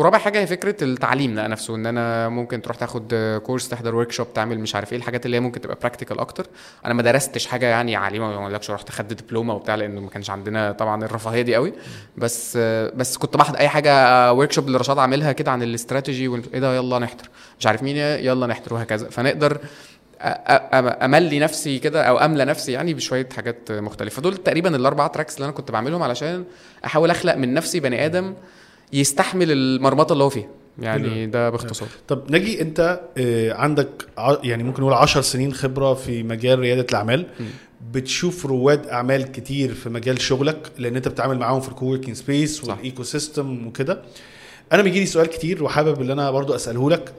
ورابع حاجة هي فكرة التعليم ده نفسه إن أنا ممكن تروح تاخد course تحضر workshop تعمل مش عارف إيه الحاجات اللي هي ممكن تبقى practical أكتر. أنا ما درستش حاجة يعني عاليه ما أقولكش رحت خدت دبلومه وبتاع لأنه ما كانش عندنا طبعا الرفاهية دي قوي. بس بس كنت باخد أي حاجة workshop اللي عاملها كده عن الاستراتيجي وال- إيه ده يلا نحضر. مش عارف مين يلا نحضر وهكذا. فنقدر أملي نفسي كده أو أملى نفسي يعني بشوية حاجات مختلفة. دول تقريبا الأربع tracks اللي أنا كنت بعملهم علشان أحاول أخلق من نفسي بني آدم يستحمل المرمطة اللي هو فيها. يعني ده باختصار. طب نجي انت آه، عندك يعني ممكن نقول 10 سنين خبرة في مجال ريادة الأعمال. بتشوف رواد أعمال كتير في مجال شغلك لأن أنت بتتعامل معاهم في ال coworking space. وال ecosystem وكده. أنا بيجي لي سؤال كتير وحابب ان أنا برضو أسأله لك.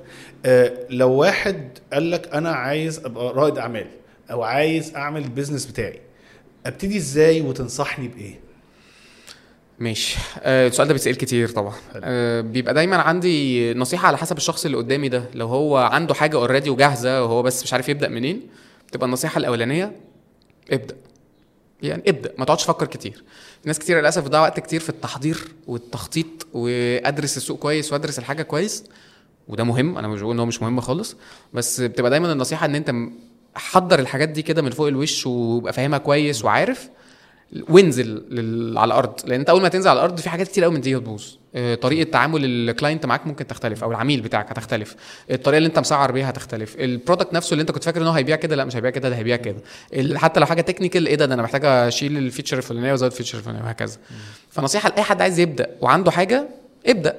آه، لو واحد قال لك أنا عايز أبقى رائد أعمال أو عايز أعمل ال business بتاعي أبتدي إزاي وتنصحني بإيه؟ ماشي. آه، السؤال ده بيتسأل كتير طبعا. آه، بيبقى دايما عندي نصيحة على حسب الشخص اللي قدامي ده. لو هو عنده حاجة already وجاهزة وهو بس مش عارف يبدأ منين بتبقى النصيحة الأولانية ابدأ. يعني ابدأ ما تقعدش تفكر كتير. ناس كتير للأسف بتضيع وقت كتير في التحضير والتخطيط وأدرس السوق كويس وأدرس الحاجة كويس. وده مهم أنا مش بقول إن هو مش مهم خالص. بس بتبقى دايما النصيحة إن أنت حضر الحاجات دي كده من فوق الوش وابقى فاهمها كويس وعارف. وانزل لل... على الأرض. لأن أنت أول ما تنزل على الأرض في حاجات كتير قوي من دي هتبوظ. آه، طريقة تعامل ال client معاك ممكن تختلف أو العميل بتاعك هتختلف. الطريقة اللي أنت مسعر بيها هتختلف. ال product نفسه اللي أنت كنت فاكر إن هو هيبيع كده لأ مش هيبيع كده ده هيبيع كده. حتى لو حاجة technical إيه ده؟ ده أنا محتاج أشيل ال feature الفلانية وأزود ال feature الفلانية وهكذا. فنصيحة لأي حد عايز يبدأ وعنده حاجة ابدأ.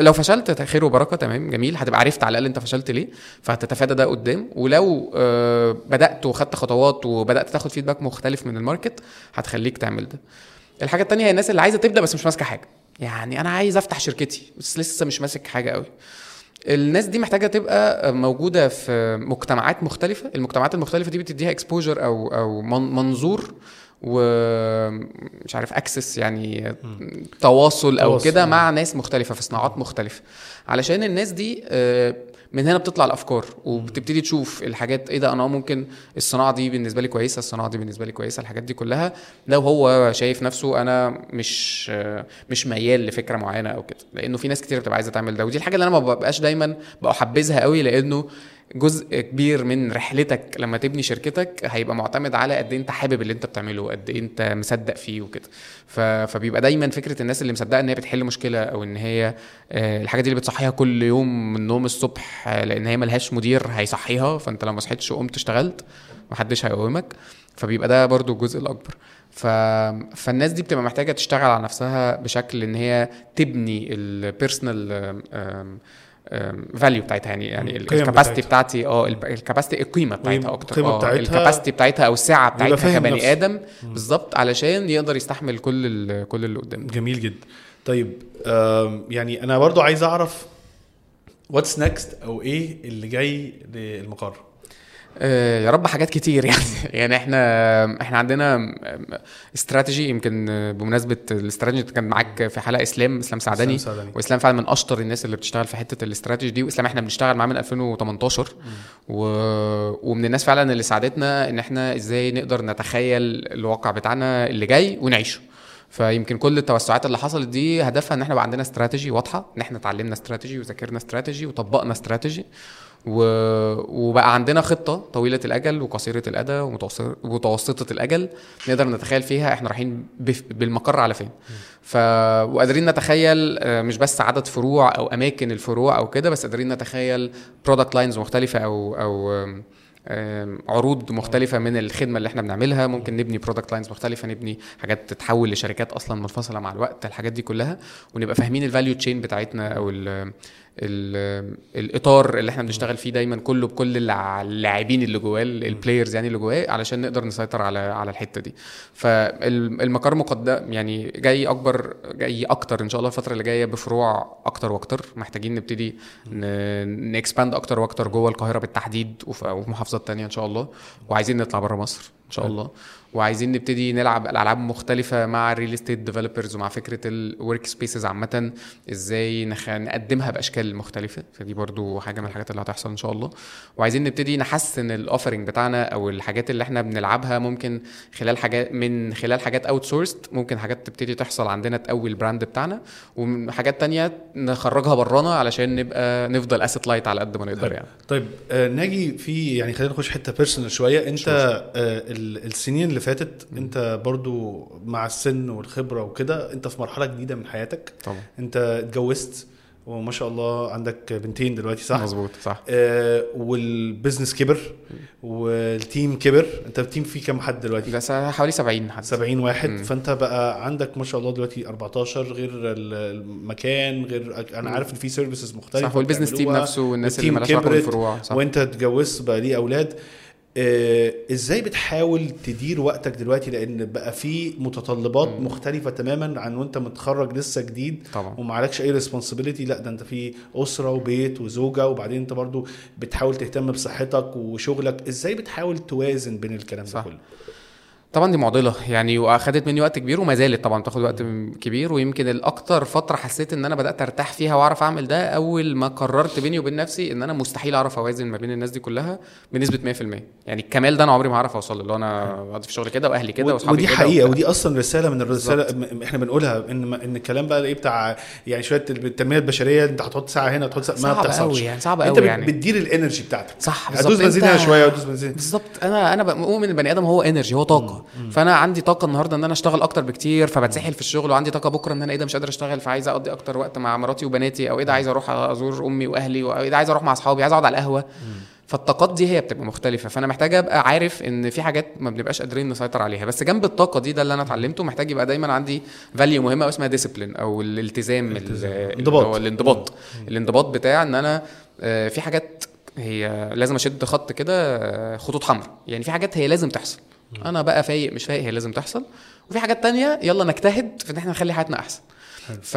لو فشلت خير وبركة تمام جميل. هتبقى عرفت على الأقل أنت فشلت ليه فهتتفادى ده قدام. ولو آه، بدأت وخدت خطوات وبدأت تاخد feedback مختلف من ال market هتخليك تعمل ده. الحاجة التانية هي الناس اللي عايزة تبدأ بس مش ماسكة حاجة. يعني أنا عايز أفتح شركتي بس لسه مش ماسك حاجة قوي الناس دي محتاجة تبقى موجودة في مجتمعات مختلفة. المجتمعات المختلفة دي بتديها exposure أو أو من- منظور ومش عارف access يعني تواصل أو. كده مع ناس مختلفة في صناعات مختلفة. علشان الناس دي آه، من هنا بتطلع الأفكار وبتبتدي تشوف الحاجات إيه ده أنا ممكن الصناعة دي بالنسبة لي كويسة الصناعة دي بالنسبة لي كويسة الحاجات دي كلها. لو هو شايف نفسه أنا مش آه، مش ميال لفكرة معينة أو كده لأنه في ناس كتير بتبقى عايزة تعمل ده ودي الحاجة اللي أنا ما ببقاش دايما بحبذها قوي لأنه جزء كبير من رحلتك لما تبني شركتك هيبقى معتمد على قد إيه أنت حابب اللي أنت بتعمله قد إيه أنت مصدق فيه وكده. فبيبقى دايما فكرة الناس اللي مصدقة إن هي بتحل مشكلة أو إن هي آه، الحاجات دي اللي بتصحيها كل يوم من النوم الصبح آه، لأن هي ملهاش مدير هيصحيها فأنت لو ما صحيتش وقمت اشتغلت محدش هيقومك فبيبقى ده برضو الجزء الأكبر ف... فالناس دي بتبقى محتاجة تشتغل على نفسها بشكل إن هي تبني ال personal value بتاعتها يعني يعني ال capacity. بتاعتي آه ال capacity القيمة بتاعتها أكتر. القيمة آه بتاعتها ال capacity بتاعتها أو السعه بتاعتها كبني نفسه. آدم بالظبط علشان يقدر يستحمل كل كل اللي قدامه. جميل جدا. طيب يعني أنا برضو عايز أعرف what's next أو إيه اللي جاي للمقر؟ يا رب حاجات كتير *laughs* يعني. يعني إحنا إحنا عندنا استراتيجي يمكن آه، بمناسبة الاستراتيجي كان معاك في حلقة إسلام إسلام سعدني. وإسلام فعلا من أشطر الناس اللي بتشتغل في حتة الاستراتيجي دي. وإسلام إحنا بنشتغل معاه من 2018 و... ومن الناس فعلا اللي ساعدتنا إن إحنا إزاي نقدر نتخيل الواقع بتاعنا اللي جاي ونعيشه. فيمكن كل التوسعات اللي حصلت دي هدفها إن إحنا بقى عندنا استراتيجي واضحة إن إحنا اتعلمنا استراتيجي وذاكرنا استراتيجي وطبقنا استراتيجي. و... وبقى عندنا خطة طويلة الأجل وقصيرة ومتوسط- ومتوسطة الأجل نقدر نتخيل فيها إحنا رايحين بف... بالمقر على فين. ف وقادرين نتخيل آه، مش بس عدد فروع أو أماكن الفروع أو كده بس قادرين نتخيل product lines مختلفة أو أو عروض مختلفة من الخدمة اللي إحنا بنعملها. ممكن نبني product lines مختلفة نبني حاجات تتحول لشركات أصلا منفصلة مع الوقت الحاجات دي كلها ونبقى فاهمين ال value chain بتاعتنا أو الإطار اللي إحنا بنشتغل فيه دايما كله بكل اللاعبين اللي جواه ال players يعني اللي جواه علشان نقدر نسيطر على على الحتة دي. فالمقر مقدم يعني جاي أكبر جاي أكتر إن شاء الله الفترة اللي جاية بفروع أكتر وأكتر. محتاجين نبتدي ن expand أكتر وأكتر جوه القاهرة بالتحديد وف- وفي محافظات تانية إن شاء الله. وعايزين نطلع بره مصر إن شاء الله. وعايزين نبتدي نلعب الألعاب مختلفة مع ال real estate developers ومع فكرة ال workspaces عامة. إزاي نخ... نقدمها بأشكال مختلفة. فدي برضو حاجة من الحاجات اللي هتحصل إن شاء الله. وعايزين نبتدي نحسن ال offering بتاعنا أو الحاجات اللي إحنا بنلعبها. ممكن خلال حاجات من خلال حاجات outsourced ممكن حاجات تبتدي تحصل عندنا تقوي ال brand بتاعنا. وحاجات تانية نخرجها برانا علشان نبقى نفضل asset light على قد ما نقدر يعني. طيب آه ناجي في يعني خلينا نخش حتة personal شوية. أنت آه ال- السنين اللي فاتت انت برضو مع السن والخبرة وكده انت في مرحلة جديدة من حياتك. طبعا. انت اتجوزت وما شاء الله عندك بنتين دلوقتي صح؟ مظبوط صح. آه وال business كبر وال team كبر. انت ال team فيه كام حد دلوقتي؟ ده س- حوالي 70 حد. 70 واحد. مم. فانت بقى عندك ما شاء الله دلوقتي 14 غير ال- المكان غير أنا عارف إن في services مختلفة صح وال business team نفسه والناس اللي مالهاش علاقة بالفروع صح. وانت اتجوزت بقى ليه أولاد. إزاي بتحاول تدير وقتك دلوقتي؟ لأن بقى في متطلبات مم. مختلفة تماما عن وأنت متخرج لسه جديد طبعا. ومعلكش أي ريسبونسبيلتي لا ده أنت في أسرة وبيت وزوجة وبعدين أنت برضو بتحاول تهتم بصحتك وشغلك. إزاي بتحاول توازن بين الكلام ده صح. كله؟ طبعا دي معضلة يعني وأخدت مني وقت كبير وما زالت طبعا بتاخد وقت كبير ويمكن الأكتر فترة حسيت إن أنا بدأت أرتاح فيها وأعرف أعمل ده أول ما قررت بيني وبين نفسي إن أنا مستحيل أعرف أوازن ما بين الناس دي كلها بنسبة 100% يعني الكمال ده أنا عمري ما هعرف أوصل له أنا قاعد في شغل كده وأهلي كده وأصحابي ودي حقيقة. ودي أصلا رسالة من الرسالة م- إحنا بنقولها إن إن الكلام بقى إيه بتاع يعني شوية التنمية البشرية أنت هتحط ساعة هنا تحط ساعة ما بتحصلش. قوي يعني صعب أنت قوي بت- يعني. بتدير الإنرجي بتاعتك. صح هتدوس بالظبط. بنزين انت- هنا شوية وتدوس بنزين. بالظبط. أنا أنا بؤمن البني آدم هو إنرجي هو طاقة. فأنا عندي طاقة النهارده إن أنا أشتغل أكتر بكتير فبتسحل في الشغل وعندي طاقة بكرة إن أنا إيه ده مش قادر أشتغل فعايز أقضي أكتر وقت مع مراتي وبناتي أو إيه ده عايز أروح أزور أمي وأهلي أو إيه ده عايز أروح مع أصحابي عايز أقعد على القهوة. فالطاقات دي هي بتبقى مختلفة فأنا محتاج أبقى عارف إن في حاجات ما بنبقاش قادرين نسيطر عليها. بس جنب الطاقة دي ده اللي أنا اتعلمته محتاج يبقى دايما عندي value مهمة اسمها discipline أو الالتزام ال- الالتزام. اللي انضباط. هو الانضباط الانضباط بتاع إن أنا آه، في حاجات هي لازم أشد خط كده آه، خطوط حمراء. يعني في حاجات هي لازم تحصل. أنا بقى فايق مش فايق هي لازم تحصل. وفي حاجات تانية يلا نجتهد في إن إحنا نخلي حياتنا أحسن. ف...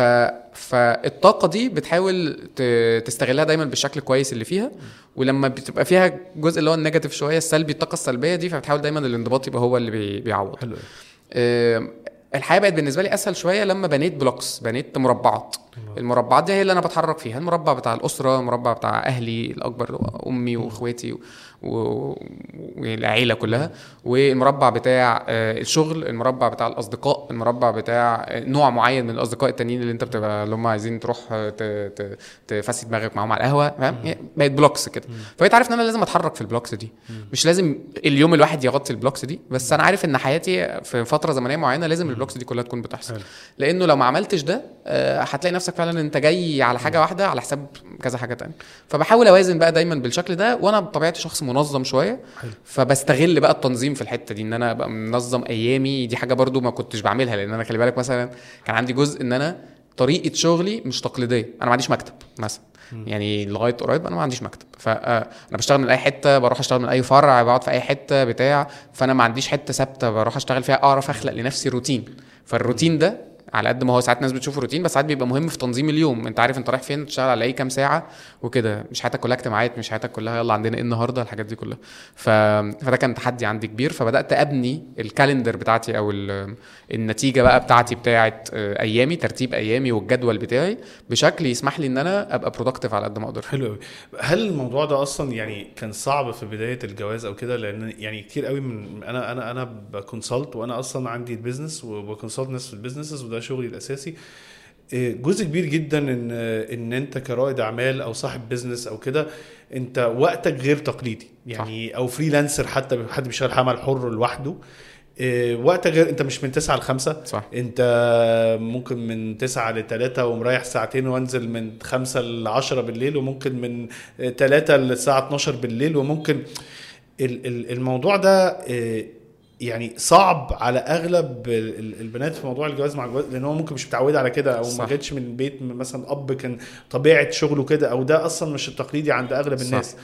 فالطاقة دي بتحاول ت... تستغلها دايما بالشكل الكويس اللي فيها. ولما بتبقى فيها جزء اللي هو ال negative شوية السلبي الطاقة السلبية دي فبتحاول دايما الانضباط يبقى هو اللي بي... بيعوض. حلو آم، الحياة بقت بالنسبة لي أسهل شوية لما بنيت blocks بنيت مربعات. المربعات دي هي اللي أنا بتحرك فيها المربع بتاع الأسرة المربع بتاع أهلي الأكبر أمي وإخواتي والعيله كلها. والمربع بتاع آه، الشغل المربع بتاع الأصدقاء المربع بتاع آه، نوع معين من الأصدقاء التانيين اللي انت بتبقى اللي هم عايزين تروح آه، ت- ت- تفصل دماغك معاهم على القهوة فاهم؟ هي بقت blocks كده. فبقيت عارف إن أنا لازم أتحرك في ال blocks دي. مش لازم اليوم الواحد يغطي ال blocks دي بس أنا عارف إن حياتي في فترة زمنية معينة لازم ال blocks دي كلها تكون بتحصل. لأنه لو ما عملتش ده هتلاقي نفسك فعلا أنت جاي على حاجة واحدة على حساب كذا حاجة تانية. فبحاول أوازن بقى دايما بالشكل ده وأنا بطبيعتي شخص منظم شوية. حلو. فبستغل بقى التنظيم في الحتة دي إن أنا أبقى منظم أيامي. دي حاجة برضو ما كنتش بعملها لأن أنا خلي بالك مثلا كان عندي جزء إن أنا طريقة شغلي مش تقليدية. أنا ما عنديش مكتب مثلا. يعني لغاية قريب أنا ما عنديش مكتب. فانا بشتغل من أي حتة بروح أشتغل من أي فرع بقعد في أي حتة بتاع. فأنا ما عنديش حتة ثابتة بروح أشتغل فيها أعرف أخلق لنفسي روتين. فالروتين ده على قد ما هو ساعات ناس بتشوفه روتين بس ساعات بيبقى مهم في تنظيم اليوم. انت عارف انت رايح فين تشتغل على اي كام ساعة وكده. مش حياتك كلها اجتماعات مش حياتك كلها يلا عندنا إيه النهارده الحاجات دي كلها. ف... فده كان تحدي عندي كبير. فبدأت أبني ال calendar بتاعتي أو ال... النتيجة بقى بتاعتي بتاعت آه، أيامي ترتيب أيامي والجدول بتاعي بشكل يسمح لي إن أنا أبقى productive على قد ما أقدر. حلو قوي هل الموضوع ده أصلا يعني كان صعب في بداية الجواز أو كده؟ لأن يعني كتير قوي من أنا أنا أنا ب consult وأنا أصلا عندي ال business وب consult ناس في ال businesses وده شغلي الأساسي. إيه، جزء كبير جدا إن إن أنت كرائد أعمال أو صاحب business أو كده أنت وقتك غير تقليدي. يعني أو freelancer حتى حد بيشتغل عمل حر لوحده. إيه، وقتك غير أنت مش من 9 ل 5 صح. أنت ممكن من 9 ل 3 ومريح ساعتين وأنزل من 5 ل 10 بالليل وممكن من 3 للساعه 12 بالليل وممكن ال- ال- الموضوع ده آه، يعني صعب على أغلب ال- ال- البنات في موضوع الجواز مع الجواز لأن هو ممكن مش متعودة على كده أو ما. جاتش من بيت مثلا أب كان طبيعة شغله كده أو ده أصلا مش التقليدي عند أغلب صح.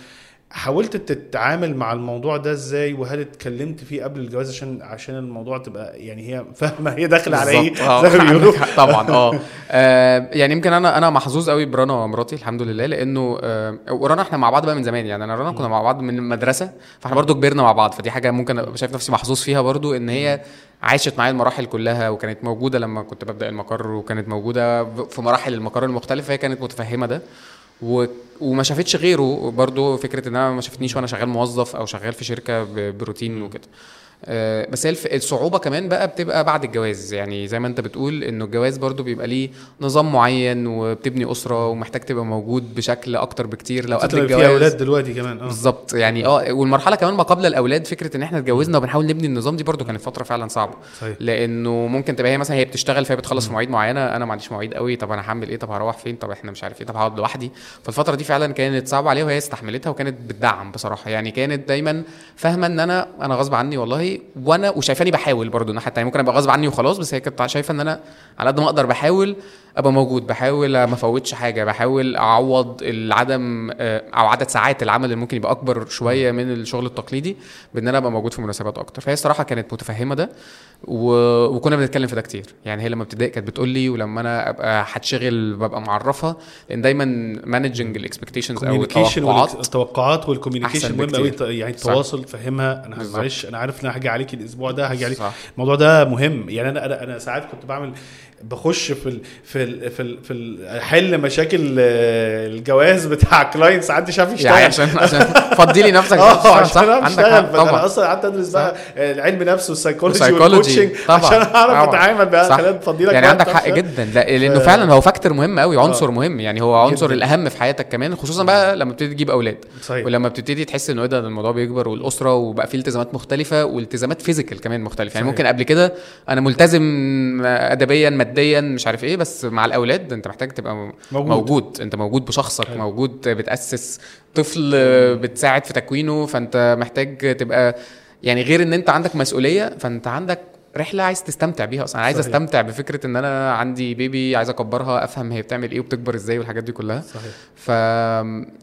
حاولت تتعامل مع الموضوع ده إزاي؟ وهل اتكلمت فيه قبل الجواز عشان عشان الموضوع تبقى يعني هي *laughs* فاهمة هي داخلة على إيه؟ بالظبط. آه زي ما بيقولوا. عندك حق طبعا. آه. *laughs* آه، يعني يمكن أنا أنا محظوظ قوي برنا مراتي الحمد لله لأنه آه، ورنا إحنا مع بعض بقى من زمان. يعني أنا رنا كنا مع بعض من المدرسة فإحنا برضو كبرنا مع بعض. فدي حاجة ممكن أبقى شايف نفسي محظوظ فيها برضو إن هي عاشت معايا المراحل كلها وكانت موجودة لما كنت ببدأ المقر وكانت موجودة في مراحل المقر المختلفة هي كانت متفهمة ده. و... وما شافتش غيره برضو فكرة ان أنا ما شافتنيش وأنا شغال موظف أو شغال في شركة. بروتين وكده بس هي الصعوبة كمان بقى بتبقى بعد الجواز. يعني زي ما انت بتقول إنه الجواز برضو بيبقى ليه نظام معين وبتبني أسرة ومحتاج تبقى موجود بشكل أكتر بكتير لو قبل تطلع في الجواز. أولاد دلوقتي كمان آه. بالظبط. يعني آه والمرحلة كمان ما قبل الأولاد فكرة إن إحنا اتجوزنا وبنحاول نبني النظام دي برضو كانت فترة فعلا صعبة. صحيح. لأنه ممكن تبقى هي مثلا هي بتشتغل فهي بتخلص في مواعيد معينة أنا ما عنديش مواعيد قوي طب أنا هعمل إيه؟ طب هروح فين؟ طب إحنا مش عارف إيه؟ طب هقعد لوحدي. فالفترة دي فعلا كانت صعبة عليها وهي استحملتها وكانت بتدعم بصراحة. يعني كانت دايما فاهمة إن أنا أنا غصب عني والله وأنا وشايفاني بحاول برضو الناحيه التانية. ممكن أبقى غصب عني وخلاص بس هي كانت شايفة إن أنا على قد ما أقدر بحاول أبقى موجود بحاول ما افوتش حاجة بحاول أعوض العدم آه، أو عدد ساعات العمل اللي ممكن يبقى أكبر شوية من الشغل التقليدي بإن أنا أبقى موجود في مناسبات أكتر. فهي الصراحة كانت متفهمة ده. و... وكنا بنتكلم في ده كتير يعني هي لما ابتدائي كانت بتقول لي ولما أنا أبقى هتشغل ببقى معرفها لأن دايما managing ال expectations أو التوقعات التوقعات وال communication مهم قوي. يعني. التواصل تفهمها أنا. معلش أنا عارف إن أنا هاجي عليك الأسبوع ده هاجي عليك صح الموضوع ده مهم يعني أنا أنا أنا ساعات كنت بعمل بخش في ال في ال في ال في ال حل مشاكل آه، الجواز بتاع client ساعات مش عارف يشتغل. يعني عشان عشان فضي لي نفسك. *laughs* آه عشان اعرف عندك اشتغل طبعا. أصلا قعدت ادرس بقى علم نفس والسايكولوجي. وال coaching. عشان أعرف. أتعامل بقى صح. خلينا تفضي لك يعني عندك حق جدا. لا لأنه فعلا هو factor مهم قوي عنصر مهم. يعني هو عنصر. الأهم في حياتك كمان خصوصا بقى لما بتبتدي تجيب أولاد. صحيح. ولما بتبتدي تحس إنه إيه ده الموضوع بيكبر والأسرة وبقى فيه التزامات مختلفة والتزامات physical كمان مختلفة. يعني. ممكن قبل كده أنا ملتزم ادبيا ماديا مش عارف إيه بس مع الأولاد أنت محتاج تبقى موجود, موجود. أنت موجود بشخصك حلو. موجود بتأسس طفل بتساعد في تكوينه فأنت محتاج تبقى يعني غير إن أنت عندك مسؤولية فأنت عندك رحلة عايز تستمتع بيها أصلا. عايز صحيح. أستمتع بفكرة إن أنا عندي بيبي عايز أكبرها أفهم هي بتعمل إيه وبتكبر إزاي والحاجات دي كلها. صحيح. ف...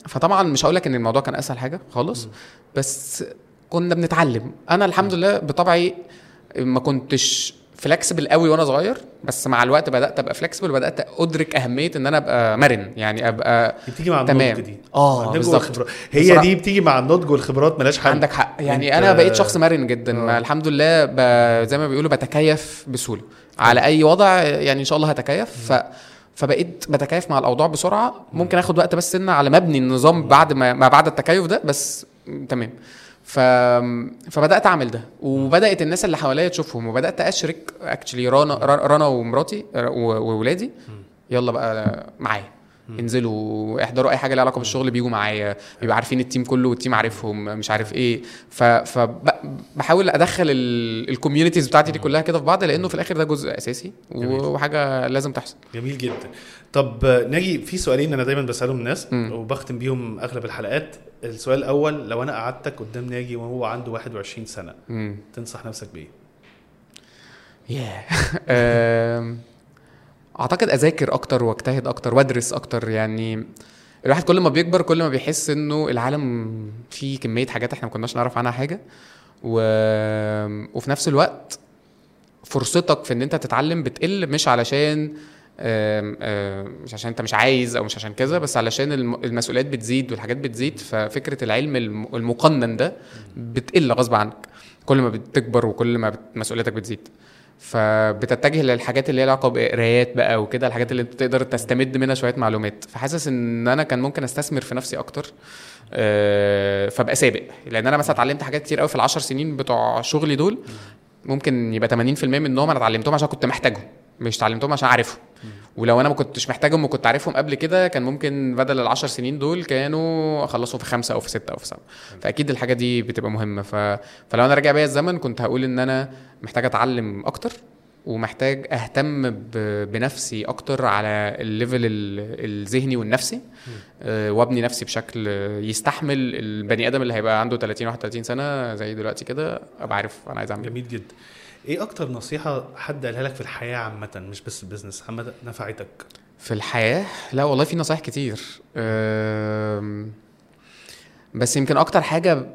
فطبعا مش هقول لك إن الموضوع كان أسهل حاجة خالص بس كنا بنتعلم. أنا الحمد لله بطبعي ما كنتش فلكسبل قوي وأنا صغير بس مع الوقت بدأت أبقى فلكسبل وبدأت أدرك أهمية إن أنا أبقى مرن يعني أبقى بتيجي مع تمام. النضج دي. آه، النضج بالظبط. هي بصراحة. دي بتيجي مع النضج والخبرات ملهاش حل. عندك حق. يعني أنا بقيت شخص مرن جدا. ما الحمد لله ب... زي ما بيقولوا بتكيف بسهولة. على أي وضع يعني إن شاء الله هتكيف. ف... فبقيت بتكيف مع الأوضاع بسرعة. ممكن آخد وقت بس سنه على مبني النظام بعد ما, ما بعد التكيف ده بس تمام. ف... فبدأت أعمل ده. وبدأت الناس اللي حواليا تشوفهم. وبدأت أشرك actually رنا رنا ومراتي وولادي. يلا بقى معايا. انزلوا احضروا اي حاجة ليها علاقة بالشغل بيجوا معايا بيبقى عارفين ال team كله وال team عارفهم مش عارف إيه. فبحاول ادخل الكوميونيتيز بتاعتي دي كلها كده في بعض لأنه في الآخر ده جزء أساسي. وحاجة لازم تحصل. جميل جدا. طب ناجي في سؤالين أنا دايما بسألهم الناس مم. وبختم بيهم أغلب الحلقات. السؤال الأول لو أنا قعدتك قدام ناجي وهو عنده 21 سنة امم تنصح نفسك بإيه؟ ياه. *laughs* أم، أعتقد أذاكر أكتر وأجتهد أكتر وأدرس أكتر يعني الواحد كل ما بيكبر كل ما بيحس إنه العالم فيه كمية حاجات إحنا ما كناش نعرف عنها حاجة. و... وفي نفس الوقت فرصتك في إن أنت تتعلم بتقل مش علشان مش عشان أنت مش عايز أو مش عشان كذا بس علشان الم- المسؤوليات بتزيد والحاجات بتزيد ففكرة العلم الم- المقنن ده بتقل غصب عنك. كل ما بتكبر وكل ما مسؤوليتك بتزيد. فبتتجه للحاجات اللي ليها علاقة بقرايات بقى وكده الحاجات اللي انت تقدر تستمد منها شوية معلومات. فحاسس إن أنا كان ممكن أستثمر في نفسي أكتر آه، فأبقى سابق. لأن أنا مثلا اتعلمت حاجات كتير قوي في العشر سنين بتوع شغلي دول ممكن يبقى 80% منهم أنا اتعلمتهم عشان كنت محتاجهم مش اتعلمتهم عشان عارفهم ولو أنا ما كنتش محتاجهم وكنت عارفهم قبل كده كان ممكن بدل العشر سنين دول كانوا أخلصهم في خمسة أو في ستة أو في سبعة. فأكيد الحاجة دي بتبقى مهمة. ف... فلو أنا راجع بيا الزمن كنت هقول إن أنا محتاج أتعلم أكتر ومحتاج أهتم ب... بنفسي أكتر على ال level ال- الذهني والنفسي أه وأبني نفسي بشكل يستحمل البني آدم اللي هيبقى عنده 30 31 سنة زي دلوقتي كده أبقى عارف أنا عايز أعمل إيه. جميل جدا. إيه أكتر نصيحة حد قالها لك في الحياة عامة مش بس البيزنس عامة نفعتك؟ في الحياة؟ لا والله في نصايح كتير. بس يمكن أكتر حاجة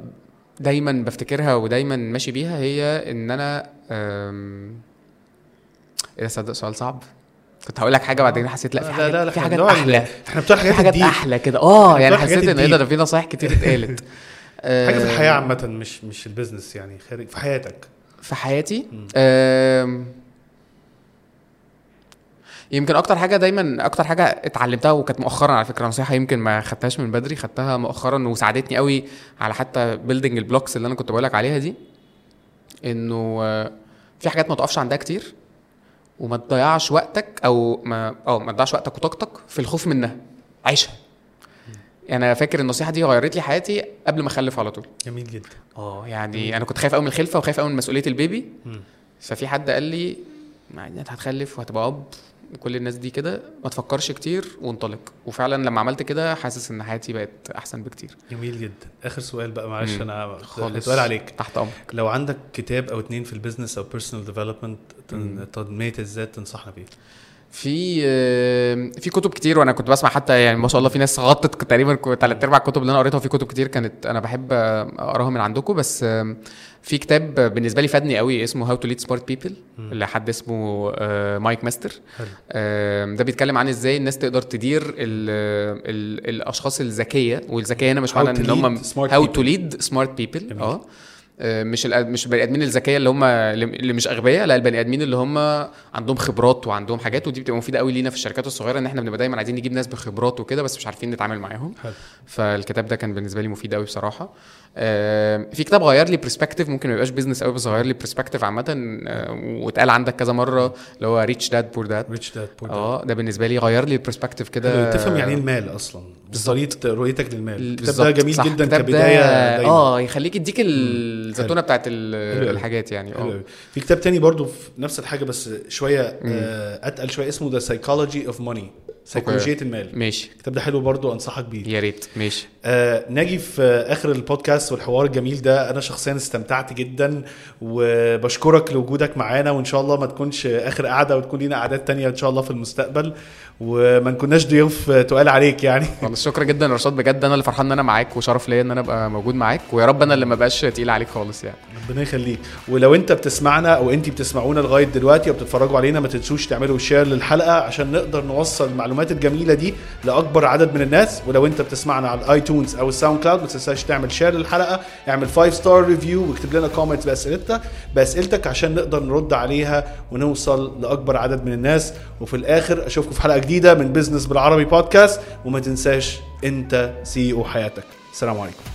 دايما بفتكرها ودايما ماشي بيها هي إن أنا أم، إيه ده؟ صدق سؤال صعب. كنت هقول لك حاجة بعدين حسيت لا في حاجات لا لا في حاجات أحلى. إحنا بتوع حاجات ال deep أحلى كده. آه يعني حسيت إن إيه ده؟ في نصايح كتير *laughs* اتقالت. حاجة في الحياة عامة مش مش ال business يعني خارج في حياتك. في حياتي. يمكن أكتر حاجة دايما أكتر حاجة اتعلمتها وكانت مؤخرا على فكرة نصيحة يمكن ما خدتهاش من بدري خدتها مؤخرا وساعدتني قوي على حتى building ال blocks اللي أنا كنت بقولك عليها دي إنه آه، في حاجات ما تقفش عندها كتير وما تضيعش وقتك أو ما آه ما تضيعش وقتك وطاقتك في الخوف منها. عيشها. أنا فاكر النصيحة دي غيرت لي حياتي قبل ما أخلف على طول. جميل جدا. آه يعني أنا كنت خايف قوي من الخلفة وخايف قوي من مسؤولية البيبي. مم. ففي حد قال لي "ما أنت هتخلف وهتبقى أب وكل الناس دي كده ما تفكرش كتير وانطلق. وفعلا لما عملت كده حاسس إن حياتي بقت أحسن بكتير. جميل جدا. آخر سؤال بقى معلش. أنا خالص. سؤال عليك. تحت أمرك. لو عندك كتاب أو اتنين في ال business أو personal development. تنمية الذات تنصحنا بيه؟ في في كتب كتير وأنا كنت بسمع حتى يعني ما شاء الله في ناس غطت تقريبا ثلاث ارباع الكتب اللي أنا قريتها وفي كتب كتير كانت أنا بحب أقراها من عندكم. بس في كتاب بالنسبة لي فادني قوي اسمه how to lead smart people لحد اسمه آه، مايك ماستر. ده بيتكلم عن إزاي الناس تقدر تدير ال ال الأشخاص الذكية والذكية هنا مش معنى إن هم how. to lead smart people. آه. مش الأ- مش البني آدمين الذكية اللي هم اللي مش أغبياء لا البني آدمين اللي هم عندهم خبرات وعندهم حاجات ودي بتبقى مفيدة قوي لينا في الشركات الصغيرة إن إحنا بنبقى دايما عايزين نجيب ناس بخبرات وكده بس مش عارفين نتعامل معاهم. فالكتاب ده كان بالنسبة لي مفيد قوي بصراحة. آه، في كتاب غير لي perspective ممكن ما يبقاش business قوي بس غير لي perspective عامة آه، واتقال عندك كذا مرة اللي هو Rich Dad Poor Dad Rich Dad Poor آه ده بالنسبة لي غير لي ال perspective كده. تفهم يعني إيه المال أصلا؟ بالظبط. طريقه رؤيتك للمال. الكتاب ده جميل صح. جدا ده- كبداية دايما. آه يخليك يديك الزتونة بتاعت. الحاجات يعني. آه. في كتاب تاني برضو في نفس الحاجة بس شوية آه أتقل شوية اسمه The Psychology of Money سيكولوجيه المال. ماشي. الكتاب ده حلو برضو أنصحك بيه. يا ريت. ماشي. آه ناجي في آخر البودكاست والحوار الجميل ده. أنا شخصيا استمتعت جدا وبشكرك لوجودك معانا وإن شاء الله ما تكونش آخر قعدة وتكون لينا قعدات تانية إن شاء الله في المستقبل. وما نكوناش ضيوف تقال عليك يعني. خلاص شكرا جدا يا رشاد بجد أنا اللي فرحان إن أنا معاك وشرف ليا إن أنا أبقى موجود معاك ويا رب أنا اللي ما بقاش تقيل عليك خالص يعني. ربنا يخليك. ولو أنت بتسمعنا أو أنت بتسمعونا لغاية دلوقتي أو بتتفرجوا علينا ما تنسوش تعملوا share للحلقة عشان نقدر نوصل المعلومات الجميلة دي لأكبر عدد من الناس. ولو أنت بتسمعنا على ال iTunes أو ال SoundCloud ما تنساش تعمل share للحلقة اعمل 5 star review واكتب لنا comments بأسئلتك بأسئلتك عشان نقدر نرد عليها ونوصل لأكبر عدد من الناس. وفي الآخر أشوفكم في حلقة جديدة من business بالعربي بودكاست وما تنساش أنت CEO حياتك. السلام عليكم.